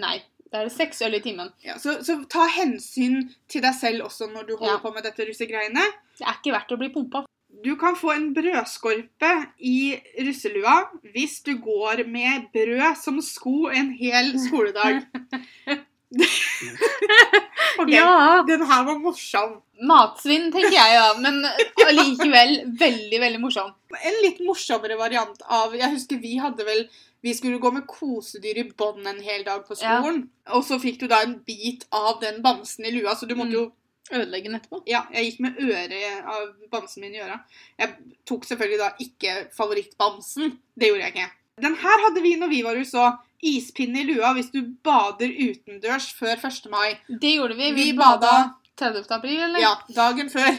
Nei, det Da er det seks øl i timen. Ja, så, så ta hensyn til deg selv også når du holder Ja. på med dette russegreiene. Det er ikke verdt å bli pumpa. Du kan få en brødskorpe i russelua hvis du går med brød som sko en hel skoledag. ok, Ja! den her var morsom. Matsvinn, tenker jeg, ja. Men allikevel veldig, veldig morsom. En litt morsommere variant av Jeg husker vi hadde vel Vi skulle gå med kosedyr i bånd en hel dag på Ja. skolen. Og så fikk du da en bit av den bamsen i lua, så du måtte Mm. Ødelegge den etterpå. Ja, jeg gikk med øret av bamsen min i øra. Jeg tok selvfølgelig da ikke favorittbamsen. Det gjorde jeg ikke. Den her hadde vi når vi var i USA. Ispinne i lua hvis du bader utendørs før 1. mai. Det gjorde vi. Vi Vi, bada 30. april, eller? Ja, dagen før.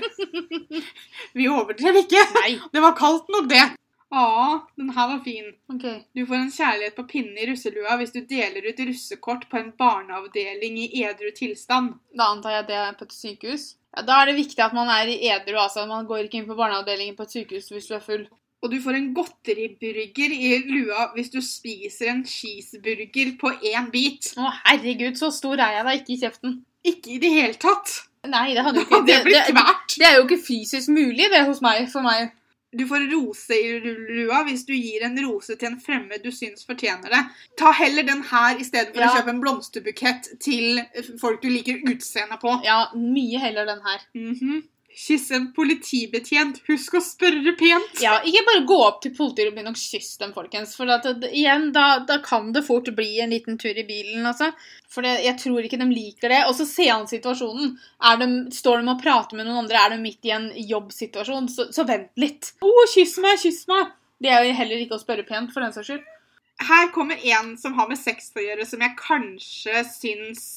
Vi overdrev ikke. Nei. Det var kaldt nok, det. Ja, den her var fin. Okay. Du får en kjærlighet på pinne i russelua hvis du deler ut russekort på en barneavdeling i edru tilstand. Da antar jeg det er på et sykehus. Ja, da er det viktig at man er i edru. altså. Man går ikke inn på barneavdelingen på et sykehus hvis du er full. Og du får en godteriburger i lua hvis du spiser en cheeseburger på én bit. Å, herregud, så stor er jeg da ikke i kjeften. Ikke i det hele tatt. Nei, det hadde jo ikke Det, det, det, det er jo ikke fysisk mulig, det, hos meg. For meg. Du får rose i lua hvis du gir en rose til en fremmed du syns fortjener det. Ta heller den her istedenfor Ja. å kjøpe en blomsterbukett til folk du liker utseendet på. Ja, mye heller den her. Mhm. Kysse en politibetjent. Husk å spørre pent. Ja, Ikke bare gå opp til politiet og begynne å kysse dem, folkens. For at, igjen, da, da kan det fort bli en liten tur i bilen, altså. For det, jeg tror ikke de liker det. Og så ser han situasjonen. De, står de og prater med noen andre, er de midt i en jobbsituasjon, så, så vent litt. Å, kyss meg, kyss meg! Det er jo heller ikke å spørre pent, for den saks skyld. Her kommer en som har med sex å gjøre, som jeg kanskje syns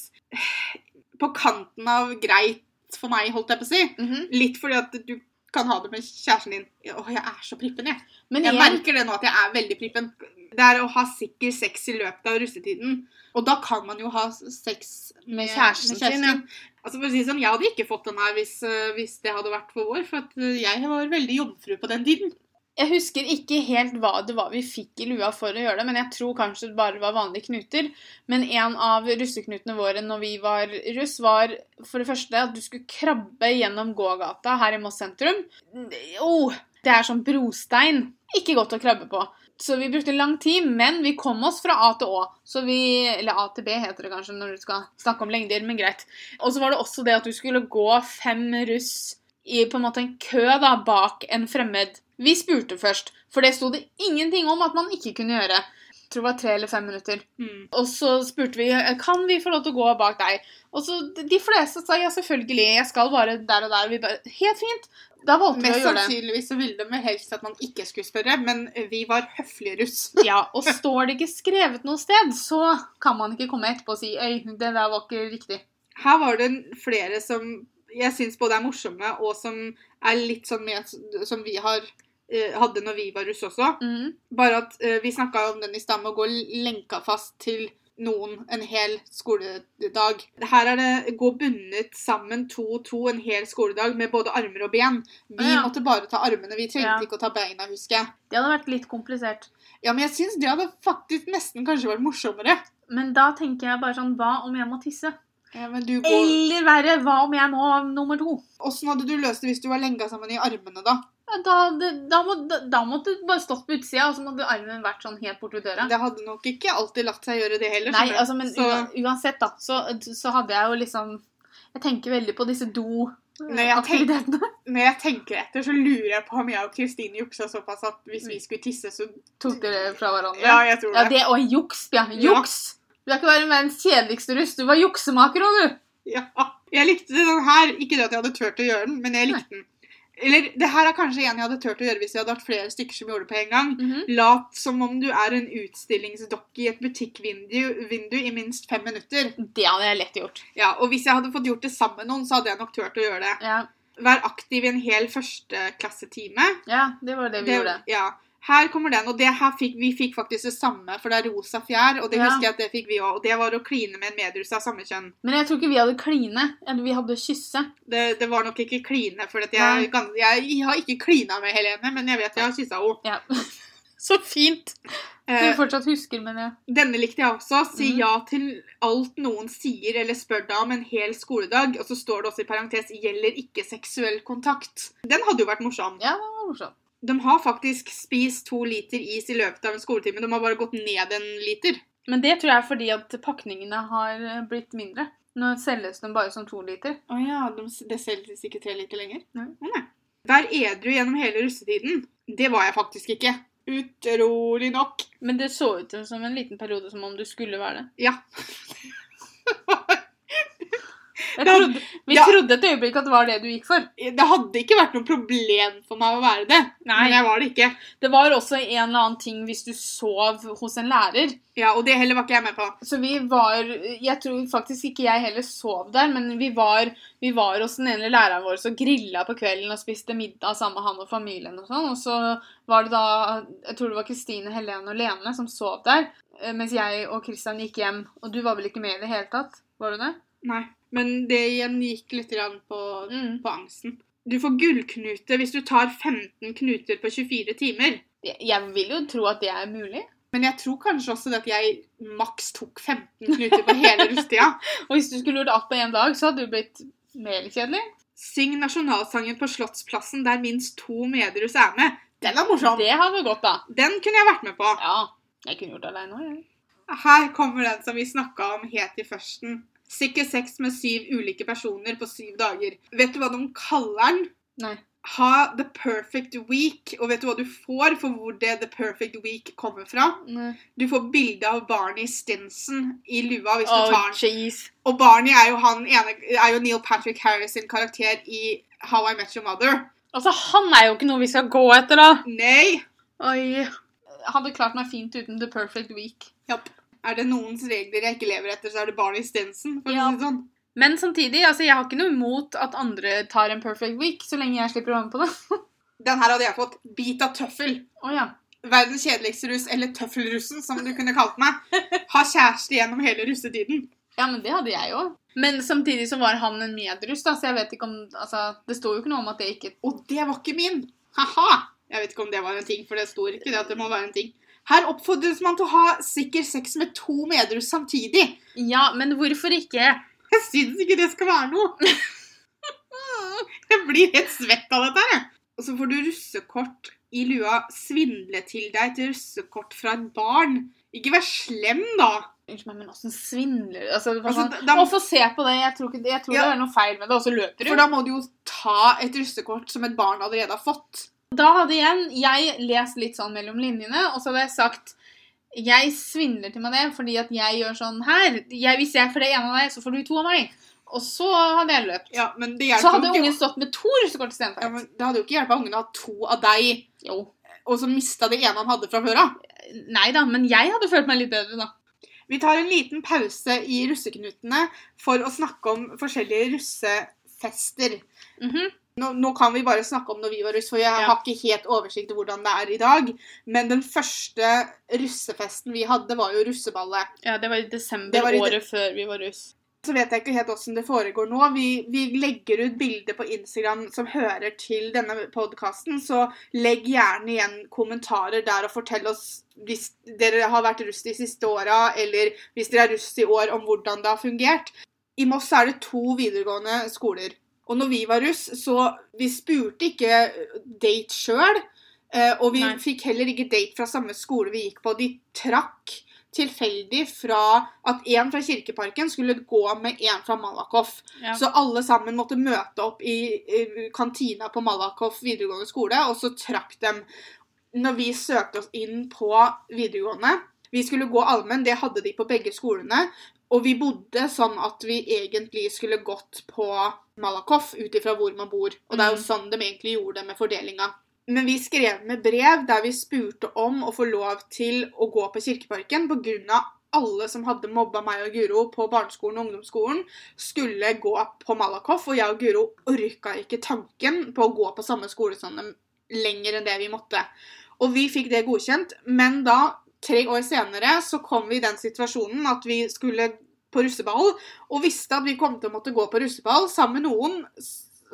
på kanten av greit for meg, holdt jeg på å si. Mhm. Litt fordi at du kan ha det med kjæresten din. Åh, jeg er så prippen, jeg. Men Jeg igjen, merker det nå at jeg er veldig prippen. Det er å ha sikker sex i løpet av russetiden. Og da kan man jo ha sex Med kjæresten sin, ja. Altså for å si sånn, Jeg hadde ikke fått den her hvis, eh, hvis det hadde vært for vår, for at jeg var veldig jomfru på den tiden. Jeg husker ikke helt hva det var vi fikk i lua for å gjøre det, men jeg tror kanskje det bare var vanlige knuter. Men en av russeknutene våre når vi var russ, var for det første at du skulle krabbe gjennom gågata her i Moss sentrum. Oh, det er sånn brostein. Ikke godt å krabbe på. Så vi brukte lang tid, men vi kom oss fra A til Å. Så vi, eller A til B heter det kanskje når du skal snakke om lengder, men greit. Og så var det også det at du skulle gå fem russ i på en måte en kø da, bak en fremmed. Vi spurte først, for det sto det ingenting om at man ikke kunne gjøre. Jeg tror det var tre eller fem minutter. Mm. Og så spurte vi kan vi få lov til å gå bak deg. Og så De fleste sa ja, selvfølgelig, jeg skal bare der og der. Vi bare, Helt fint. Da valgte vi å gjøre det. sannsynligvis så ville de helst at man ikke skulle spørre, men vi var høflige russ. Ja, Og står det ikke skrevet noe sted, så kan man ikke komme etterpå og si øy, det der var ikke riktig. Her var det flere som jeg syns både er morsomme, og som er litt sånn med som vi har, eh, hadde når vi var russ også. Mm. Bare at eh, vi snakka om den i stad med å gå lenka fast til noen en hel skoledag. Her er det gå bundet sammen to og to en hel skoledag med både armer og ben. Vi Ja. måtte bare ta armene, vi trengte Ja. ikke å ta beina, husker jeg. Det hadde vært litt komplisert. Ja, men jeg syns det hadde faktisk nesten kanskje vært morsommere. Men da tenker jeg bare sånn Hva om jeg må tisse? Ja, men du går... Eller verre, hva om jeg må nummer to? Åssen hadde du løst det hvis du var lenka sammen i armene, da? Ja, Da, det, da, må, da, måtte du bare stått på utsida, og så måtte armen vært sånn helt borti døra. Det hadde nok ikke alltid latt seg gjøre, det heller. Nei, altså, men Så uansett, da, så, så hadde jeg jo liksom Jeg tenker veldig på disse do-aktivitetene. når jeg tenker etter, så lurer jeg på om jeg og Kristine juksa såpass at hvis vi skulle tisse, så Tok dere fra hverandre? Ja, jeg tror det. Ja, det. og juks. Bjørn. juks! Du er ikke bare verdens kjedeligste russ, du var juksemaker òg, du. Ja. Jeg likte den her. Ikke det at jeg hadde turt å gjøre den, men jeg likte den. Eller det her er kanskje en jeg hadde turt å gjøre hvis vi hadde vært flere stykker som gjorde det på en gang. Mhm. Lat som om du er en utstillingsdokke i et butikkvindu i minst fem minutter. Det hadde jeg lett gjort. Ja, Og hvis jeg hadde fått gjort det sammen med noen, så hadde jeg nok turt å gjøre det. Ja, Vær aktiv i en hel førsteklassetime. ja det var det vi gjorde. Ja. Her kommer den, og det her fikk, vi fikk faktisk det samme, for det er rosa fjær, og det Ja. husker jeg at det fikk vi òg. Og det var å kline med en medrus av samme kjønn. Men jeg tror ikke vi hadde kline. Eller vi hadde kysse. Det, det var nok ikke kline, for Nei. jeg, jeg, har ikke klina med Helene, men jeg vet jeg har kyssa henne. Ja. Så fint. Du Eh, fortsatt husker, mener jeg. denne likte jeg også. Si Mm. ja til alt noen sier eller spør deg om en hel skoledag. Og så står det også i parentes 'gjelder ikke seksuell kontakt'. Den hadde jo vært morsom. Ja, den var morsomt. De har faktisk spist to liter is i løpet av en skoletime. De har bare gått ned en liter. Men det tror jeg er fordi at pakningene har eh, blitt mindre. Nå selges de bare som to liter. Å ja, de, det selges ikke tre liter lenger? Nei. Å, nei. Vær edru gjennom hele russetiden. Det var jeg faktisk ikke. Utrolig nok. Men det så ut som en liten periode som om du skulle være det. Ja. Trodde, vi ja. trodde et øyeblikk at det var det du gikk for. Det hadde ikke vært noe problem for meg å være det. Nei. Men jeg var det ikke. Det var også en eller annen ting hvis du sov hos en lærer. Ja, Og det heller var ikke jeg med på. Så vi var Jeg tror faktisk ikke jeg heller sov der, men vi var, vi var hos den ene læreren vår og grilla på kvelden og spiste middag sammen med han og familien og sånn. Og så var det da Jeg tror det var Kristine, Helene og Lene som sov der, eh, mens jeg og Kristian gikk hjem. Og du var vel ikke med i det hele tatt? Var du det? Nei. Men det igjen gikk litt på, Mm. på angsten. Du får gullknute hvis du tar 15 knuter på 24 timer. Jeg, vil jo tro at det er mulig. Men jeg tror kanskje også at jeg maks tok 15 knuter på hele russetida. Og hvis du skulle gjort alt på én dag, så hadde du blitt mer kjedelig. Syng nasjonalsangen på Slottsplassen der minst to medrus er med. Den er morsom. Det hadde gått, da. Den kunne jeg vært med på. Ja. Jeg kunne gjort det aleine òg, jeg. Her kommer den som vi snakka om helt i førsten. Sikker sex med syv ulike personer på syv dager. Vet du hva de kaller den? Nei. Ha the perfect week. Og vet du hva du får for hvor det the perfect week kommer fra? Nei. Du får bilde av Barney Stinson i lua hvis du Oh, tar den. jeez. Og Barney er jo, han ene, er jo Neil Patrick Harris sin karakter i How I Met Your Mother. Altså, han er jo ikke noe vi skal gå etter, da. Nei! Oi. Hadde klart meg fint uten The Perfect Week. Er det noens regler jeg ikke lever etter, så er det Barney Stinson. For Ja. å si det sånn. Men samtidig, altså, jeg har ikke noe imot at andre tar en Perfect Week, så lenge jeg slipper å være med på det. Den her hadde jeg fått bit av tøffel. Oh, ja. Verdens kjedeligste russ, eller tøffelrussen, som du kunne kalt meg. Ha kjæreste gjennom hele russetiden. Ja, men det hadde jeg òg. Men samtidig så var han en medruss, da, så jeg vet ikke om Altså, det sto jo ikke noe om at det ikke Og det var ikke min. Ha-ha! Jeg vet ikke om det var en ting, for det står ikke det at det må være en ting. Her oppfordres man til å ha sikker sex med to medruss samtidig. Ja, men hvorfor ikke? Jeg syns ikke det skal være noe. Jeg blir helt svett av dette her. Og så får du russekort i lua. Svindle til deg et russekort fra et barn. Ikke vær slem, da. Unnskyld meg, men åssen svindler du? Altså, Altså, sånn, da- få se på det. Jeg tror, ikke, jeg tror Ja. det er noe feil med det, og så løper du. For da må du jo ta et russekort som et barn allerede har fått. Da hadde igjen jeg lest litt sånn mellom linjene, og så hadde jeg sagt jeg svindler til meg det fordi at jeg gjør sånn her. Jeg, hvis jeg får det ene av deg, så får du to av meg. Og så hadde jeg løpt. Ja, men det så hadde ungen stått med to russekort Ja, istedenfor. men det hadde jo ikke hjulpet ungen å ha to av deg, Jo. og så mista det ene han hadde fra før av. Nei da, men jeg hadde følt meg litt bedre, da. Vi tar en liten pause i russeknutene for å snakke om forskjellige russefester. Mhm. Nå, nå kan vi bare snakke om når vi var russ, for jeg Ja. har ikke helt oversikt over hvordan det er i dag. Men den første russefesten vi hadde, var jo russeballet. Ja, det var i desember, var i de- året før vi var russ. Så vet jeg ikke helt åssen det foregår nå. Vi, vi legger ut bilder på Instagram som hører til denne podkasten, så legg gjerne igjen kommentarer der og fortell oss hvis dere har vært russ de siste åra, eller hvis dere er russ i år, om hvordan det har fungert. I Moss er det to videregående skoler. Og når vi var russ, så vi spurte ikke date sjøl. Og vi Nei. fikk heller ikke date fra samme skole vi gikk på. De trakk tilfeldig fra at en fra Kirkeparken skulle gå med en fra Malakoff. Ja. Så alle sammen måtte møte opp i, i kantina på Malakoff videregående skole, og så trakk dem. Når vi søkte oss inn på videregående Vi skulle gå allmenn, det hadde de på begge skolene. Og vi bodde sånn at vi egentlig skulle gått på Malakoff ut ifra hvor man bor. Og det er jo Mhm. sånn de egentlig gjorde det med fordelinga. Men vi skrev med brev der vi spurte om å få lov til å gå på Kirkeparken pga. alle som hadde mobba meg og Guro på barneskolen og ungdomsskolen, skulle gå på Malakoff, og jeg og Guro orka ikke tanken på å gå på samme skole som dem lenger enn det vi måtte. Og vi fikk det godkjent, men da, tre år senere, så kom vi i den situasjonen at vi skulle på russeball, og visste at vi kom til å måtte gå på russeball sammen med noen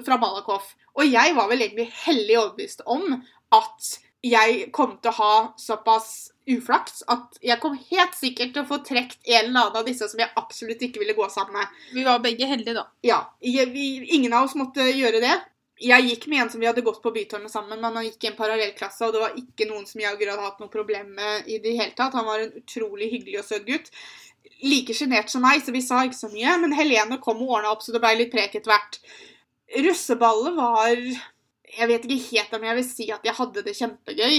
fra Malakoff. Og jeg var vel egentlig hellig overbevist om at jeg kom til å ha såpass uflaks at jeg kom helt sikkert til å få trukket en eller annen av disse som jeg absolutt ikke ville gå sammen med. Vi var begge heldige, da. Ja, jeg, vi, Ingen av oss måtte gjøre det. Jeg gikk med en som vi hadde gått på Bytårnet sammen, men han gikk i en parallellklasse, og det var ikke noen som jeg hadde hatt noe problem med i det hele tatt. Han var en utrolig hyggelig og søt gutt. Like sjenert som meg, så vi sa ikke så mye, men Helene kom og ordna opp, så det ble litt prek etter hvert. Russeballet var Jeg vet ikke helt om jeg vil si at jeg hadde det kjempegøy.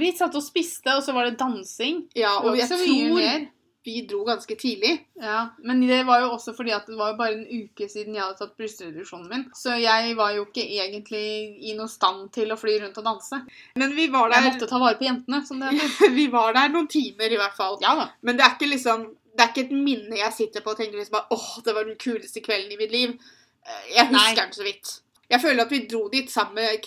Vi satt og spiste, og så var det dansing. Ja, og jeg tror. Vi dro ganske tidlig. Ja, Men det var jo også fordi at det var jo bare en uke siden jeg hadde tatt brystreduksjonen min. Så jeg var jo ikke egentlig i noen stand til å fly rundt og danse. Men vi var Jeg måtte ta vare på jentene, som det heter. vi var der noen timer, i hvert fall. Ja da. Men det er ikke liksom Det er ikke et minne jeg sitter på og tenker liksom bare, åh, det var den kuleste kvelden i mitt liv. Jeg Jeg Nei. husker den så vidt. Jeg føler at vi dro dit sammen med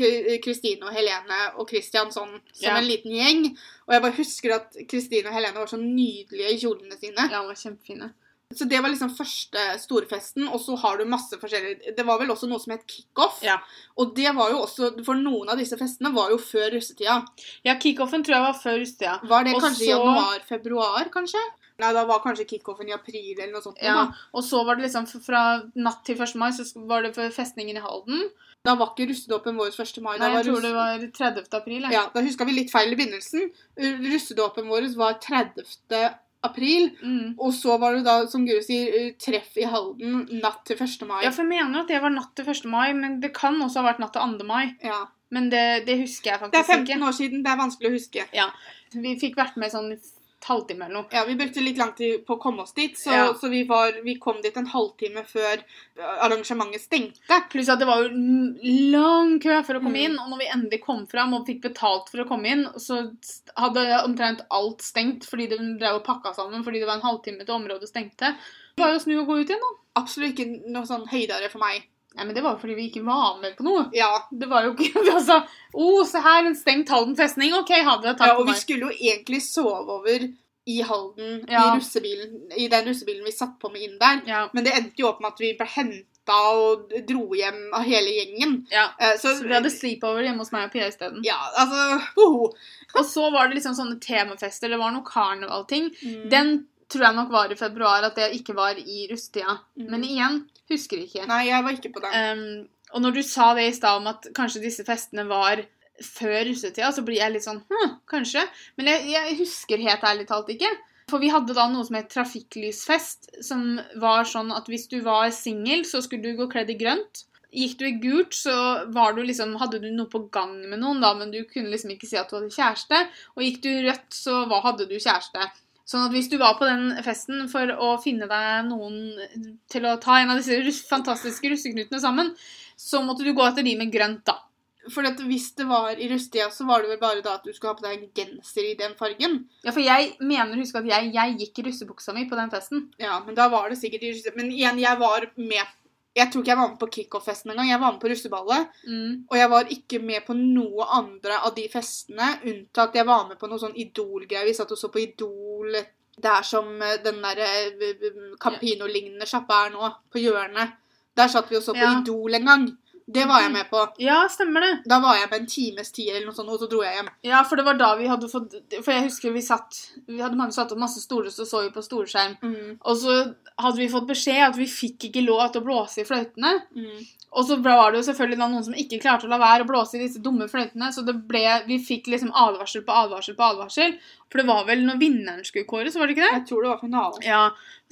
Kristine og Helene og Christian sånn, som Ja. en liten gjeng. Og jeg bare husker at Kristine og Helene var så nydelige i kjolene sine. Ja, de var kjempefine. Så det var liksom første storfesten, og så har du masse forskjellige Det var vel også noe som het kickoff. Ja. Og det var jo også For noen av disse festene var jo før russetida. Ja, kickoffen tror jeg var før russetida. Var det kanskje i så- januar-februar, kanskje? Nei, da var kanskje kickoffen i april eller noe sånt. Ja, Da. og så var det liksom fra natt til 1. mai så var det festningen i Halden. da var ikke russedåpen vår 1. mai. Nei, jeg tror det var 30. april. jeg. Ja, Da huska vi litt feil i begynnelsen. Russedåpen vår var 30. april. Mm. Og så var det da, som Guru sier, eh, treff i Halden natt til 1. mai. Ja, for jeg mener at det var natt til 1. mai, men det kan også ha vært natt til 2. mai. Ja. Men det, det husker jeg faktisk ikke. Det er 15 ikke. år siden. Det er vanskelig å huske. Ja. Vi fikk vært med sånn halvtime eller noe. Ja, Vi brukte litt lang tid på å komme oss dit, så, Ja. så vi, var, vi kom dit en halvtime før eh, arrangementet stengte. Pluss at det var jo lang kø for å komme Mm. inn, og når vi endelig kom fram og fikk betalt for å komme inn, så hadde omtrent alt stengt fordi det drev og pakka sammen fordi det var en halvtime til området stengte. Bare å snu og gå ut igjen, da. Absolutt ikke noe sånn høydere for meg. Nei, men det var fordi vi ikke var med på noe. Ja, Det var jo ikke altså, oh, se her, en stengt Halden festning. OK, ha det. Takk ja for Og vi skulle jo egentlig sove over i Halden Ja. i russebilen, i den russebilen vi satt på med inn der. Ja. Men det endte jo opp med at vi ble henta og dro hjem av hele gjengen. ja. Eh, Så, Så vi hadde sleepover hjemme hos meg og Pia isteden. Ja, altså woho. Og så var det liksom sånne temafester. Det var noe karnevalting. Mm. Den tror jeg nok var i februar, at det ikke var i russetida. Mm. Men igjen, husker ikke. Nei, jeg var ikke på den. Um, og når du sa det i stad om at kanskje disse festene var før russetida, så blir jeg litt sånn Hm, kanskje. Men jeg, jeg husker helt ærlig talt ikke. For vi hadde da noe som het trafikklysfest, som var sånn at hvis du var singel, så skulle du gå kledd i grønt. Gikk du i gult, så var du liksom, hadde du noe på gang med noen, da, men du kunne liksom ikke si at du hadde kjæreste. Og gikk du i rødt, så hva hadde du kjæreste. Sånn at hvis du var på den festen for å finne deg noen til å ta en av disse fantastiske russeknutene sammen, så måtte du gå etter de med grønt, da. For hvis det var i russetida, så var det vel bare da at du skulle ha på deg genser i den fargen. Ja, for jeg mener å huske at jeg, jeg gikk i russebuksa mi på den festen. Ja, men da var det sikkert i russetida. Men igjen, jeg var med Jeg tror ikke jeg var med på kickoff-festen engang. Jeg var med på russeballet. Mm. Og jeg var ikke med på noe andre av de festene, unntatt jeg var med på noe sånn Idol-greier. Vi satt og så på Idol der som eh, den der eh, Campino-lignende sjappa er nå, på hjørnet. Der satt vi og så på Ja. Idol en gang. Det var jeg med på. Ja, stemmer det. Da var jeg med en times tid eller noe sånt, og så dro jeg hjem. Ja, for det var da vi hadde fått For jeg husker vi satt Vi hadde mange satt opp masse stoler, så så vi på storskjerm. Mm. Og så hadde vi fått beskjed at vi fikk ikke lov til å blåse i fløytene. Mm. Og så var det jo selvfølgelig noen som ikke klarte å la være å blåse i disse dumme fløytene, så det ble, vi fikk liksom advarsel på advarsel på advarsel. For det var vel når vinneren skulle kåres, var det ikke det? Jeg tror det var finalen. Ja,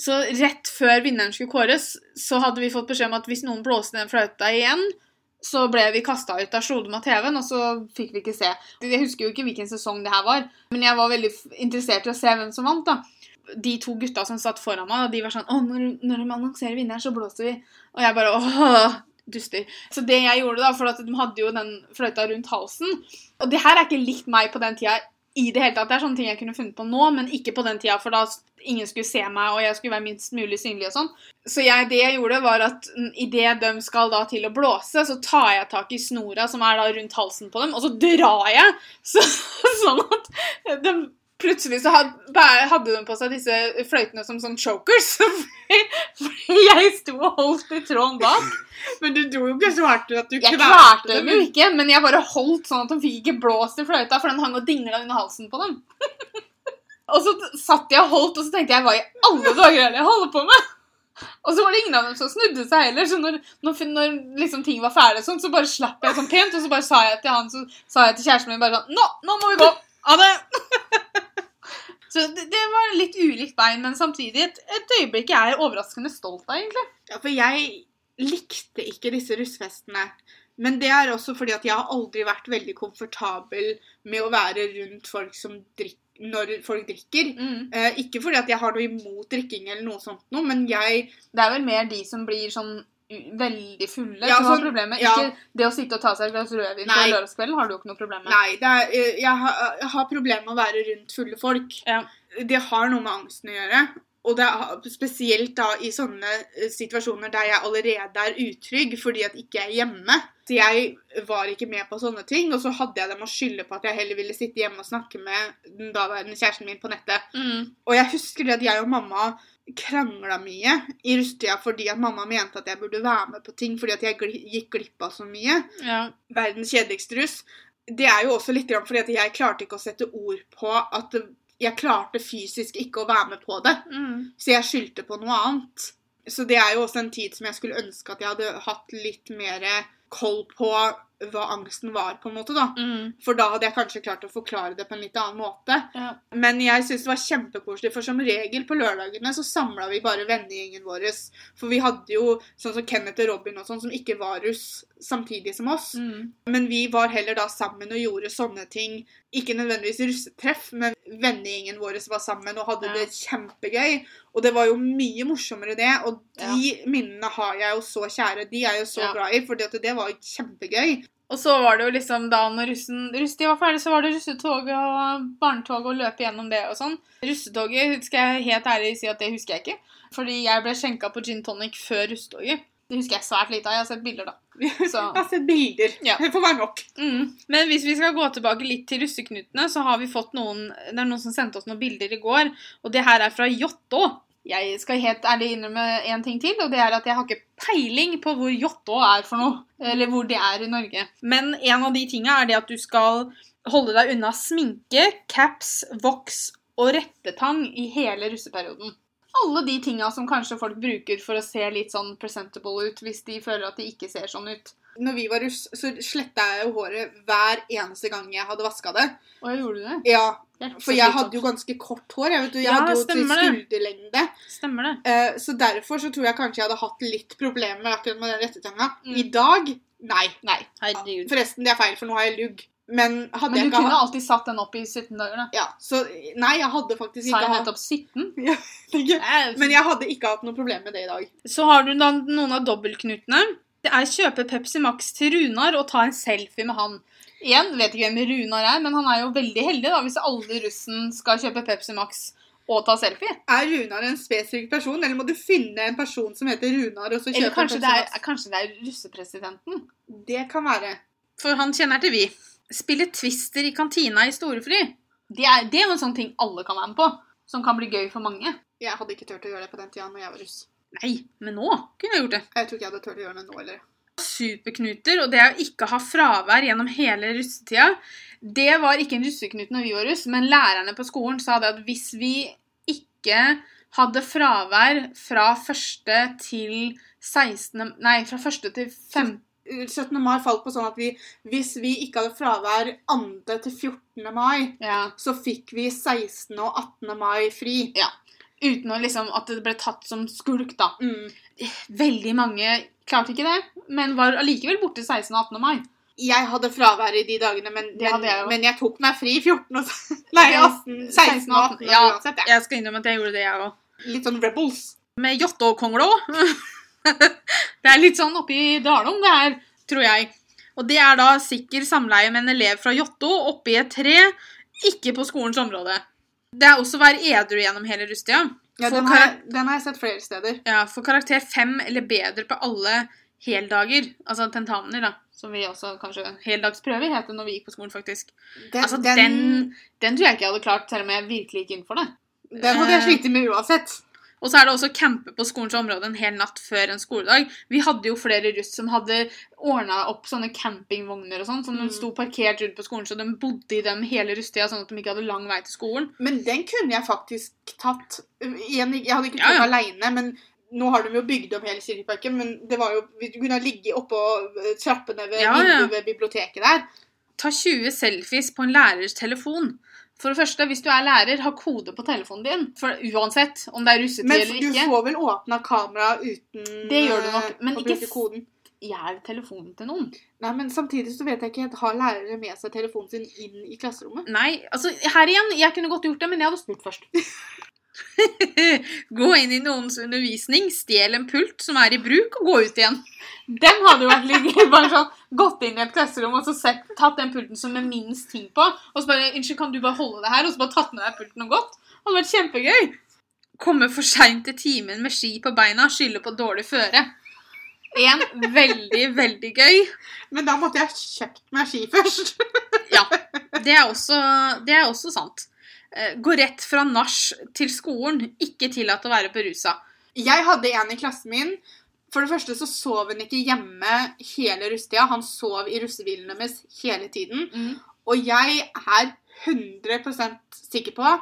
Så rett før vinneren skulle kåres, så hadde vi fått beskjed om at hvis noen blåste den fløyta igjen, så ble vi kasta ut av Skodma TV-en, og så fikk vi ikke se. Jeg husker jo ikke hvilken sesong det her var, men jeg var veldig interessert i å se hvem som vant. da. De to gutta som satt foran meg, de var sånn Å, når, når de annonserer vinneren, så blåser vi. Og jeg bare åh, duster. Så det jeg gjorde, da, for at de hadde jo den fløyta rundt halsen Og det her er ikke likt meg på den tida i det hele tatt. Det er sånne ting jeg kunne funnet på nå, men ikke på den tida, for da ingen skulle se meg, og jeg skulle være minst mulig synlig og sånn. Så jeg, det jeg gjorde, var at idet de skal da til å blåse, så tar jeg tak i snora som er da rundt halsen på dem, og så drar jeg, så, sånn at de Plutselig så had, hadde hun på seg disse fløytene som sånn chokers. Fordi jeg sto og holdt i tråden bak. Men du dro jo ikke så hardt at du Jeg klarte dem jo ikke, men jeg bare holdt sånn at de fikk ikke blåst i fløyta, for den hang og dingla under halsen på dem. Og så satt jeg og holdt, og så tenkte jeg hva i alle dager er det jeg holder på med? Og så var det ingen av dem som snudde seg heller, så når, når, når liksom ting var ferdig, sånn, så bare slapp jeg sånn pent, og så bare sa jeg til han, så sa jeg til kjæresten min bare sånn Nå, nå må vi gå! Ha det! så det, det var litt ulikt bein, men samtidig et, et øyeblikk jeg er overraskende stolt av, egentlig. Ja, for jeg likte ikke disse russefestene. Men det er også fordi at jeg har aldri vært veldig komfortabel med å være rundt folk som drikker når folk drikker. Mm. Eh, ikke fordi at jeg har noe imot drikking eller noe sånt noe, men jeg Det er vel mer de som blir sånn veldig fulle Ja, som har sånn- problemet. ja. Ikke det å sitte og ta seg et glass rødvin på lørdagskvelden har du jo ikke noe problem med. Nei, det er, eh, jeg, har, jeg har problemer med å være rundt fulle folk. Ja. Det har noe med angsten å gjøre. Og det er spesielt da i sånne eh, situasjoner der jeg allerede er utrygg fordi at ikke jeg er hjemme. Så jeg var ikke med på sånne ting, og så hadde jeg dem å skylde på at jeg heller ville sitte hjemme og snakke med den daværende kjæresten min på nettet. Mm. Og jeg husker det at jeg og mamma krangla mye i russetida fordi at mamma mente at jeg burde være med på ting fordi at jeg gikk glipp av så mye. Ja. Verdens kjedeligste russ. Det er jo også litt grann fordi at jeg klarte ikke å sette ord på at jeg klarte fysisk ikke å være med på det. Mm. Så jeg skyldte på noe annet. Så det er jo også en tid som jeg skulle ønske at jeg hadde hatt litt mer koll på hva angsten var, på en måte, da. Mm. For da hadde jeg kanskje klart å forklare det på en litt annen måte. Ja. Men jeg syns det var kjempekoselig, for som regel på lørdagene så samla vi bare vennegjengen vår. For vi hadde jo sånn som Kenneth og Robin og sånn, som ikke var russ samtidig som oss. Mm. Men vi var heller da sammen og gjorde sånne ting. Ikke nødvendigvis russetreff, men vennegjengen vår var sammen og hadde Ja. det kjempegøy. Og det var jo mye morsommere det. Og de minnene har jeg jo så kjære. De er jeg jo så Ja. glad i, for det var jo kjempegøy. Og så var det jo liksom da når russen, russetid var ferdig, så var det russetog og barnetog og løpe gjennom det og sånn. Russetoget skal jeg helt ærlig si at det husker jeg ikke. Fordi jeg ble skjenka på gin tonic før russetoget. Det husker jeg svært lite av. Jeg har sett bilder, da. Så. Jeg har sett bilder. Ja. Det får være nok. Mm. Men hvis vi skal gå tilbake litt til russeknutene, så har vi fått noen Det er noen som sendte oss noen bilder i går, og det her er fra Jottå. Jeg skal helt ærlig innrømme en ting til, og det er at jeg har ikke peiling på hvor Jåttå er for noe. Eller hvor det er i Norge. Men en av de tinga er det at du skal holde deg unna sminke, caps, voks og rettetang i hele russeperioden. Alle de tinga som kanskje folk bruker for å se litt sånn presentable ut hvis de føler at de ikke ser sånn ut. Når vi var russ, så sletta jeg jo håret hver eneste gang jeg hadde vaska det. Og jeg gjorde det. Ja, For jeg hadde jo ganske kort hår. Jeg, vet du, jeg Ja, hadde jo til skulderlengde. Stemmer det. Uh, så derfor så tror jeg kanskje jeg hadde hatt litt problemer med akkurat med den rettetanga. Mm. I dag nei. Nei, herregud. Forresten, det er feil, for nå har jeg lugg. Men Men du kunne hatt alltid satt den opp i 17 dager, da. ja, så, Nei, jeg hadde faktisk Sa ikke jeg hatt nettopp 17? Men Men jeg hadde ikke hatt noe problem med det i dag. Så har du da noen av dobbeltknutene. Det er kjøpe Pepsi Max til Runar og ta en selfie med han. Igjen, vet ikke hvem Runar er, men han er jo veldig heldig da, hvis alle russen skal kjøpe Pepsi Max og ta selfie. Er Runar en spesifikk person, eller må du finne en person som heter Runar, og så Eller kjøpe kanskje det, Pepsi er, Max? kanskje det er russepresidenten. Det kan være. For han kjenner til vi. Spille Twister i kantina i storefri. Det er, det er jo en sånn ting alle kan være med på. Som kan bli gøy for mange. Jeg hadde ikke turt å gjøre det på den tida når jeg var russ. Nei, men nå kunne jeg gjort det. Jeg tror ikke jeg hadde turt å gjøre det nå heller. Superknuter, og det å ikke ha fravær gjennom hele russetida, det var ikke en russeknut når vi var russ, men lærerne på skolen sa det at hvis vi ikke hadde fravær fra 1. til 16. Nei, fra 1. til 5. 17. mai falt på sånn at vi, hvis vi ikke hadde fravær 2. til 14. mai, Ja. så fikk vi 16. og 18. mai fri. Uten å liksom at det ble tatt som skulk, da. Mm. Veldig mange klarte ikke det, men var allikevel borte 16. og 18. mai. Jeg hadde fravær i de dagene, men, Det men, hadde jeg men jeg tok meg fri 14 og Nei, 18, 16 og 18. Ja, uansett, jeg skal innrømme at jeg gjorde det, jeg òg. Litt sånn rebels. med og Konglå. det er litt sånn oppi Dalom, det her, tror jeg. Og det er da sikker samleie med en elev fra Jotto oppi et tre, ikke på skolens område. Det er også å være edru gjennom hele rustida. Ja, den, har jeg, den har jeg sett flere steder. Ja, Få karakter fem eller bedre på alle heldager, altså tentamener, da. Som vi også kanskje Heldagsprøver het det når vi gikk på skolen, faktisk. Den, Altså, den, den, tror jeg ikke jeg hadde klart, selv om jeg virkelig gikk inn for det. den hadde jeg eh, slitt med uansett. Og så er det også å campe på skolens område en hel natt før en skoledag. Vi hadde jo flere russ som hadde ordna opp sånne campingvogner og sånn, som de Mm. sto parkert rundt på skolen, så de bodde i dem hele russetida, sånn at de ikke hadde lang vei til skolen. Men den kunne jeg faktisk tatt. Jeg hadde ikke Ja, tatt ja. alene, men nå har de jo bygd om hele Cityparken. Men det var jo, vi kunne ligge oppå eh, trappene ved Ja, ja. ved biblioteket der. Ta 20 selfies på en lærers telefon. For det første, hvis du er lærer, ha kode på telefonen din. For uansett om det er russetid Men eller du får vel åpna kamera uten Det gjør du nok, eh, men å bruke f- koden. Gjær telefonen til noen. Nei, men samtidig så vet jeg ikke Har lærere med seg telefonen sin inn i klasserommet? Nei, altså her igjen, jeg kunne godt gjort det, men jeg hadde spurt først. gå inn i noens undervisning, stjel en pult som er i bruk, og gå ut igjen. Den hadde jo vært litt. Bare sånn, gått inn i et klasserom og så sett, tatt den pulten som er minst ting på, og så bare 'Unnskyld, kan du bare holde det her?' Og så bare tatt med deg pulten og gått. Det hadde vært kjempegøy. Komme for seint til timen med ski på beina, skylde på dårlig føre. En veldig, veldig gøy. Men da måtte jeg kjøpt meg ski først. Ja, det er også, det er også sant. Eh, Gå rett fra nach til skolen. Ikke tillatt å være berusa. Jeg hadde en i klassen min. For det første så sov han ikke hjemme hele russetida. Han sov i russebilen deres hele tiden. Og jeg er 100% sikker på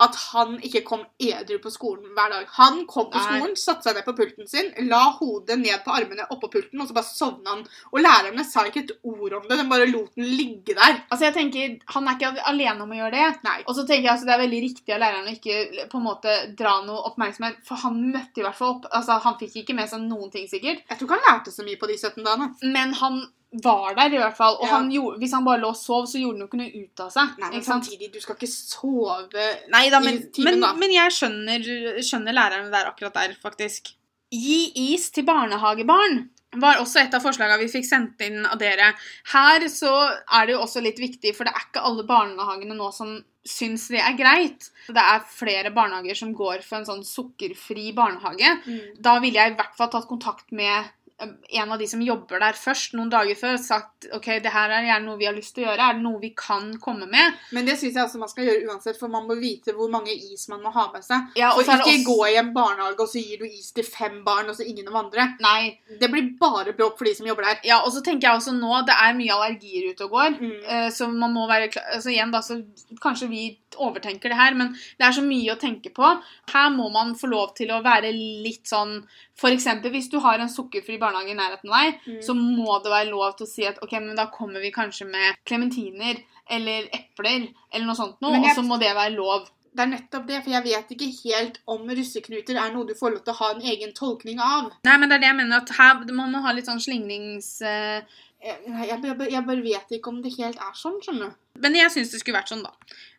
at han ikke kom edru på skolen hver dag. Han kom på skolen, satte seg ned på pulten sin, la hodet ned på armene oppå pulten, og så bare sovna han. Og lærerne sa ikke et ord om det, de bare lot den ligge der. Altså jeg tenker, Han er ikke alene om å gjøre det. Nei. Og så tenker jeg altså, Det er veldig riktig av læreren å ikke på en måte dra noe oppmerksomhet, for han møtte i hvert fall opp. altså Han fikk ikke med seg noen ting, sikkert. Jeg tror ikke han lærte så mye på de 17 dagene. Men han var der, i hvert fall. Og Ja. han gjorde, hvis han bare lå og sov, så gjorde han jo ikke noe ut av seg. Nei, men samtidig, du skal ikke sove Nei da, men, i timen, men, da. men jeg skjønner, skjønner læreren der akkurat der, faktisk. Gi is til barnehagebarn var også et av forslagene vi fikk sendt inn av dere. Her så er det jo også litt viktig, for det er ikke alle barnehagene nå som syns det er greit. Det er flere barnehager som går for en sånn sukkerfri barnehage. Mm. Da ville jeg i hvert fall tatt kontakt med en av de som jobber der først, noen dager før, sagt ok, det her er gjerne noe vi har lyst til å gjøre. Er det noe vi kan komme med? Men det syns jeg altså man skal gjøre uansett, for man må vite hvor mange is man må ha med seg. Ja, og så ikke også- gå i en barnehage og så gir du is til fem barn, og så ingen av andre. Nei. Det blir bare bråk for de som jobber der. Ja, og så tenker jeg også nå, det er mye allergier ute og går. Mm. eh, Så man må være klar altså igjen da, så Kanskje vi overtenker det her, men det er så mye å tenke på. Her må man få lov til å være litt sånn eksempel hvis du har en sukkerfri barnehage i nærheten av deg, Mm. så må det være lov til å si at ok, men da kommer vi kanskje med klementiner eller epler eller noe sånt noe, jeg- og så må det være lov. Det er nettopp det, for jeg vet ikke helt om russeknuter er noe du får lov til å ha en egen tolkning av. Nei, men det er det jeg mener, at her man må ha litt sånn slingrings... eh, Jeg, jeg, jeg, jeg bare vet ikke om det helt er sånn, skjønner du. Men jeg syns det skulle vært sånn, da.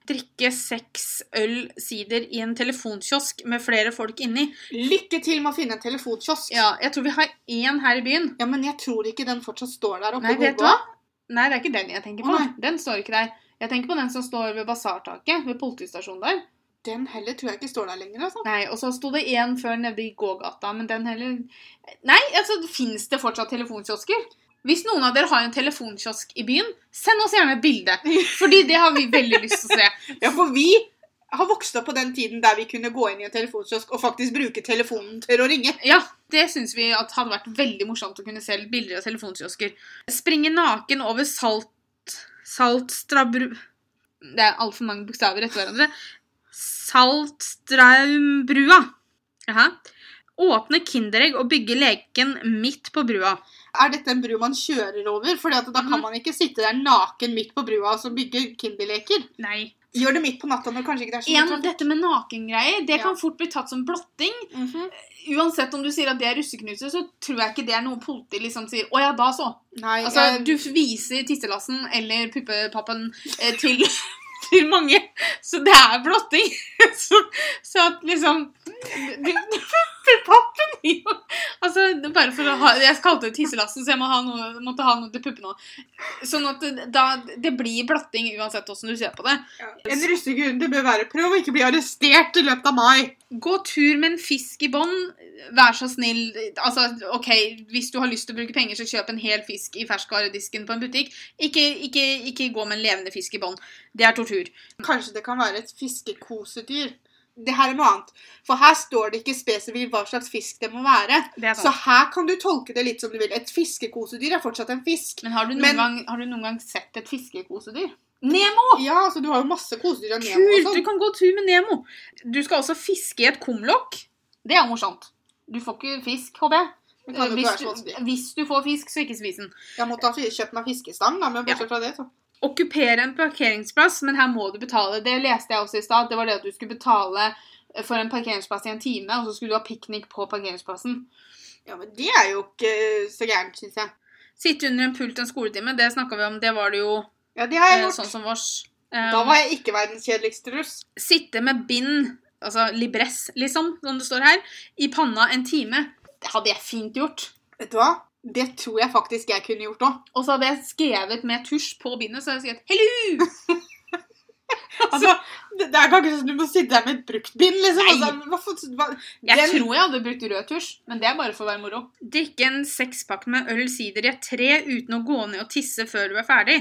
Drikke seks øl sider i en telefonkiosk med flere folk inni. Lykke til med å finne en telefonkiosk. Ja, jeg tror vi har én her i byen. Ja, men jeg tror ikke den fortsatt står der oppe Nei, vet du hva? Nei, det er ikke den jeg tenker på. Å, Den står ikke der. Jeg tenker på den som står ved basartaket, ved politistasjonen der. Den heller tror jeg ikke står der lenger, altså. Nei, Og så sto det én før nede i gågata, men den heller Nei, altså, fins det fortsatt telefonkiosker? Hvis noen av dere har en telefonkiosk i byen, send oss gjerne et bilde. Fordi det har vi veldig lyst til å se. Ja, for vi har vokst opp på den tiden der vi kunne gå inn i en telefonkiosk og faktisk bruke telefonen til å ringe. Ja, det syns vi at hadde vært veldig morsomt å kunne se litt bilder av telefonkiosker. Springe naken over salt... Saltstrabru... Det er altfor mange bokstaver etter hverandre. Saltstraumbrua. Åpne Kinderegg og bygge leken midt på brua. Er dette en bru man kjører over? For da kan mm. man ikke sitte der naken midt på brua og så bygge Kinderleker. Nei. Gjør det midt på natta når kanskje ikke det er så En, mye trafikk. dette med nakengreier, det Ja. kan fort bli tatt som blotting. Mhm. Uansett om du sier at det er russeknuser, så tror jeg ikke det er noe politiet liksom sier 'Å ja, da så'. Nei, Altså, jeg, du viser tisselassen eller puppepappen eh, til, til mange, så det er blotting. Så, så at liksom du, pappen Altså, bare for å ha Jeg kalte det tisselassen, så jeg må ha noe, måtte ha noe til puppene òg. Sånn at det, da, det blir blotting uansett hvordan du ser på det. en russekunde bør være prøv å ikke bli arrestert i løpet av mai. Gå tur med en fisk i bånd. Vær så snill. Altså, ok, Hvis du har lyst til å bruke penger, så kjøp en hel fisk i ferskvaredisken på en butikk. Ikke, ikke, ikke gå med en levende fisk i bånd. Det er tortur. Kanskje det kan være et fiskekosedyr. Det her er noe annet. For her står det ikke spesifikt hva slags fisk det må være. Det Så her kan du tolke det litt som du vil. Et fiskekosedyr er fortsatt en fisk. Men har du, noen Men- gang, har du noen gang sett et fiskekosedyr? Nemo! Ja, altså du har jo masse kosedyr av Nemo Kult! sånn. Du kan gå tur med Nemo. Du skal også fiske i et kumlokk. Det er morsomt. Du får ikke fisk, håper jeg. Hvis du, hvis du får fisk, så ikke spis den. Jeg måtte ha kjøpt meg fiskestang, da, men bortsett fra det, så. Okkupere en parkeringsplass, men her må du betale. Det leste jeg også i stad. Det var det at du skulle betale for en parkeringsplass i en time, og så skulle du ha piknik på parkeringsplassen. Ja, men det er jo ikke så gærent, syns jeg. Sitte under en pult en skoletime, det snakka vi om. Det var det jo Ja, det har jeg eh, gjort. sånn som vårs. Eh, Da var jeg ikke verdens kjedeligste russ. Sitte med bind, altså libress, liksom, som det står her, i panna en time. Det hadde jeg fint gjort. Vet du hva? Det tror jeg faktisk jeg kunne gjort òg. Og så hadde jeg skrevet med tusj på bindet, så hadde jeg skrevet 'Hello!' Altså, det, det er ikke sånn at du må sitte der med et brukt bind, liksom. Altså, hva, for- hva, Jeg den- tror jeg hadde brukt rød tusj, men det er bare for å være moro. Drikke en sekspakk med øl sider i et tre uten å gå ned og tisse før du er ferdig.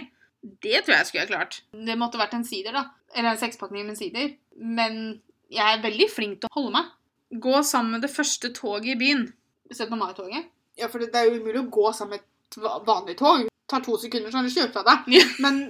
Det tror jeg skulle jeg klart. Det måtte vært en sider, da. Eller en sekspakning med sider. Men jeg er veldig flink til å holde meg. Gå sammen med det første toget i byen. 17. mai-toget. Ja, for det, det er jo umulig å gå sammen med et vanlig tog. Det tar to sekunder, så har du kjørt fra deg. Men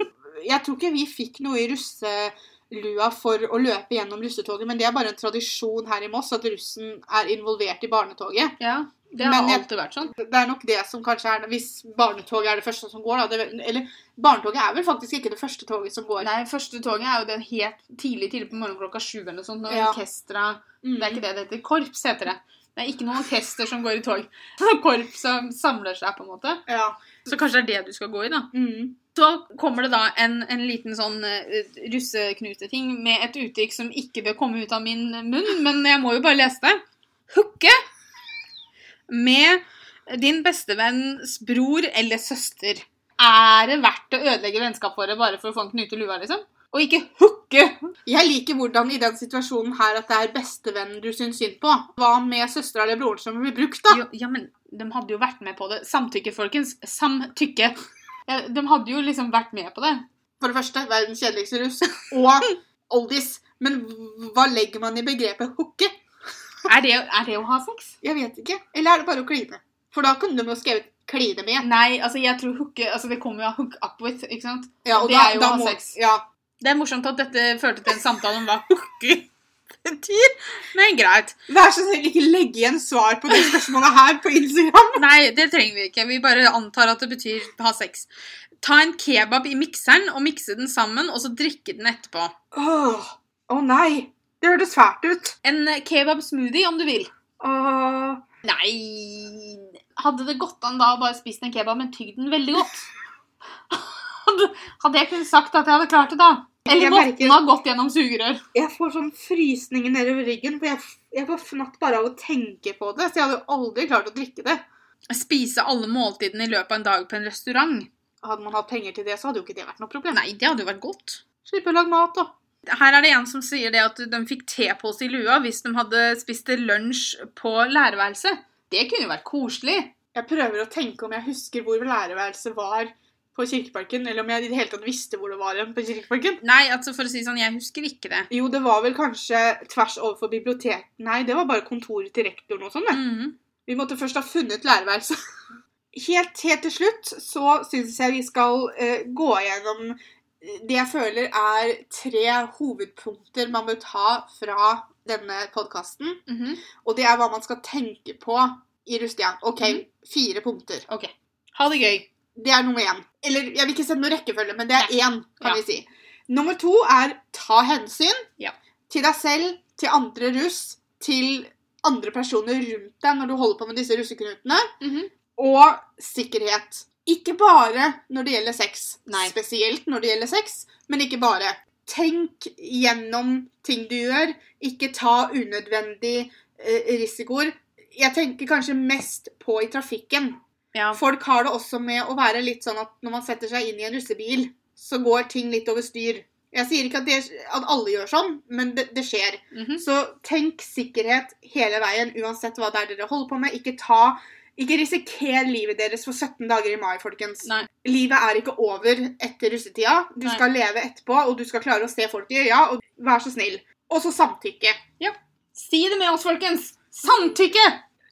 jeg tror ikke vi fikk noe i russelua for å løpe gjennom russetoget, men det er bare en tradisjon her i Moss at russen er involvert i barnetoget. Ja, det har jeg- alltid vært sånn. Det er nok det som kanskje er Hvis barnetoget er det første som går, da. Det, eller barnetoget er vel faktisk ikke det første toget som går. Nei, første toget er jo det helt tidlig, tidlig på morgenen klokka sju eller noe sånt. Når Ja. orkestra Mm. Det er ikke det det heter. Korps heter det. Det er ikke noen orkester som går i tog. Korps som samler seg, på en måte. Ja. Så kanskje det er det du skal gå i, da. Mm. Så kommer det da en, en liten sånn uh, russeknuteting med et uttrykk som ikke bør komme ut av min munn, men jeg må jo bare lese det. Hooke med din bestevenns bror eller søster. Er det verdt å ødelegge vennskapsåret bare for å få en knute i lua, liksom? Og ikke hooke! Jeg liker hvordan i den situasjonen her at det er bestevennen du syns synd på. Hva med søstera eller broren som blir brukt, da? Jo, ja, men de hadde jo vært med på det. Samtykke, folkens. Samtykke. De hadde jo liksom vært med på det. For det første, verdens kjedeligste russ. Og oldies. Men hva legger man i begrepet hooke? Er det, er det å ha sex? Jeg vet ikke. Eller er det bare å kline? For da kunne de jo skrevet 'kline med'. Nei, altså jeg tror hooke Altså det kommer jo av hook up with, ikke sant? Ja, og Det da, er jo å ha må, sex. Ja. Det er morsomt at dette førte til en samtale om hva hooke betyr. Men greit. Vær så snill, ikke legg igjen svar på de spørsmålene her på Instagram. Nei, det trenger vi ikke. Vi bare antar at det betyr ha sex. Ta en kebab i mikseren og mikse den sammen, og så drikke den etterpå. Åh, oh nei. Det hørtes fælt ut. En kebab-smoothie, om du vil. Uh... Nei Hadde det gått an da å bare spist en kebab, men tygd den veldig godt? Hadde jeg kunnet sagt at jeg hadde klart det, da? Eller måten måtte merker- den ha gått gjennom sugerør? Jeg får sånn frysninger nedover ryggen, for jeg, jeg får fnatt bare av å tenke på det. Så jeg hadde jo aldri klart å drikke det. Spise alle måltidene i løpet av en dag på en restaurant? Hadde man hatt penger til det, så hadde jo ikke det vært noe problem. Nei, det hadde jo vært godt. Slippe å lage mat, da. Her er det en som sier det at de fikk tepose i lua hvis de hadde spist til lunsj på lærerværelset. Det kunne jo vært koselig. Jeg prøver å tenke om jeg husker hvor lærerværelset var på Kirkeparken, eller om jeg i det hele tatt visste hvor det var igjen på Kirkeparken. Nei, altså for å si sånn, jeg husker ikke det. Jo, det var vel kanskje tvers overfor biblioteket. Nei, det var bare kontoret til rektoren og sånn, det. Mhm. Vi måtte først ha funnet lærerværelset. Helt, helt til slutt så syns jeg vi skal eh, gå gjennom det jeg føler er tre hovedpunkter man bør ta fra denne podkasten. Mhm. Og det er hva man skal tenke på i Rustian. OK, Mhm. fire punkter. Ok. Ha det gøy. Det er nummer én. Eller jeg vil ikke sette noe rekkefølge, men det er én, kan Ja. vi si. Nummer to er ta hensyn Ja. til deg selv, til andre russ, til andre personer rundt deg når du holder på med disse russeknutene, Mhm. og sikkerhet. Ikke bare når det gjelder sex. Nei. Spesielt når det gjelder sex, men ikke bare. Tenk gjennom ting du gjør. Ikke ta unødvendig eh, risikoer. Jeg tenker kanskje mest på i trafikken. Ja. Folk har det også med å være litt sånn at når man setter seg inn i en russebil, så går ting litt over styr. Jeg sier ikke at, det, at alle gjør sånn, men det, det skjer. Mhm. Så tenk sikkerhet hele veien, uansett hva det er dere holder på med. Ikke ta ikke risiker livet deres for 17 dager i mai, folkens. Nei. Livet er ikke over etter russetida. Du Nei. skal leve etterpå, og du skal klare å se folk i øya. Og vær så snill. Og så samtykke. Si det med oss, folkens! Samtykke!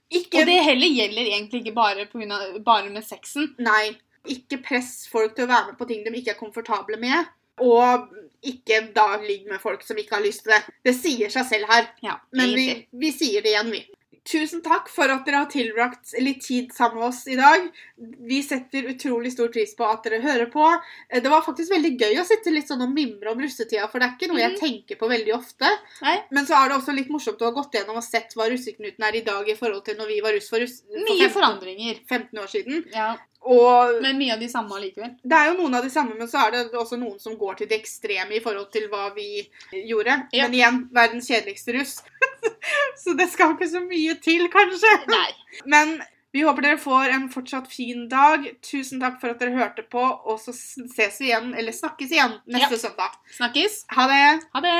Ikke Og det heller gjelder egentlig ikke bare, av, bare med sexen. Nei. Ikke press folk til å være med på ting de ikke er komfortable med. Og ikke da ligg med folk som ikke har lyst til det. Det sier seg selv her. Ja, Men vi, vi sier det igjen, vi. Tusen takk for at dere har tilbrakt litt tid sammen med oss i dag. Vi setter utrolig stor pris på at dere hører på. Eh, Det var faktisk veldig gøy å sitte litt sånn og mimre om russetida, for det er ikke noe jeg Mhm. tenker på veldig ofte. Nei. Men så er det også litt morsomt å ha gått gjennom og sett hva russeknuten er i dag i forhold til når vi var russ for, russ, for Mye 15, forandringer. 15 år siden. Ja, Og Men mye av de samme allikevel. det er jo noen av de samme, men så er det også noen som går til det ekstreme i forhold til hva vi gjorde. Ja. Men igjen, verdens kjedeligste russ. så det skal ikke så mye til, kanskje. Nei. Men vi håper dere får en fortsatt fin dag. Tusen takk for at dere hørte på, og så ses vi igjen, eller snakkes igjen, neste søndag. Snakkes. Ha det! Ha det.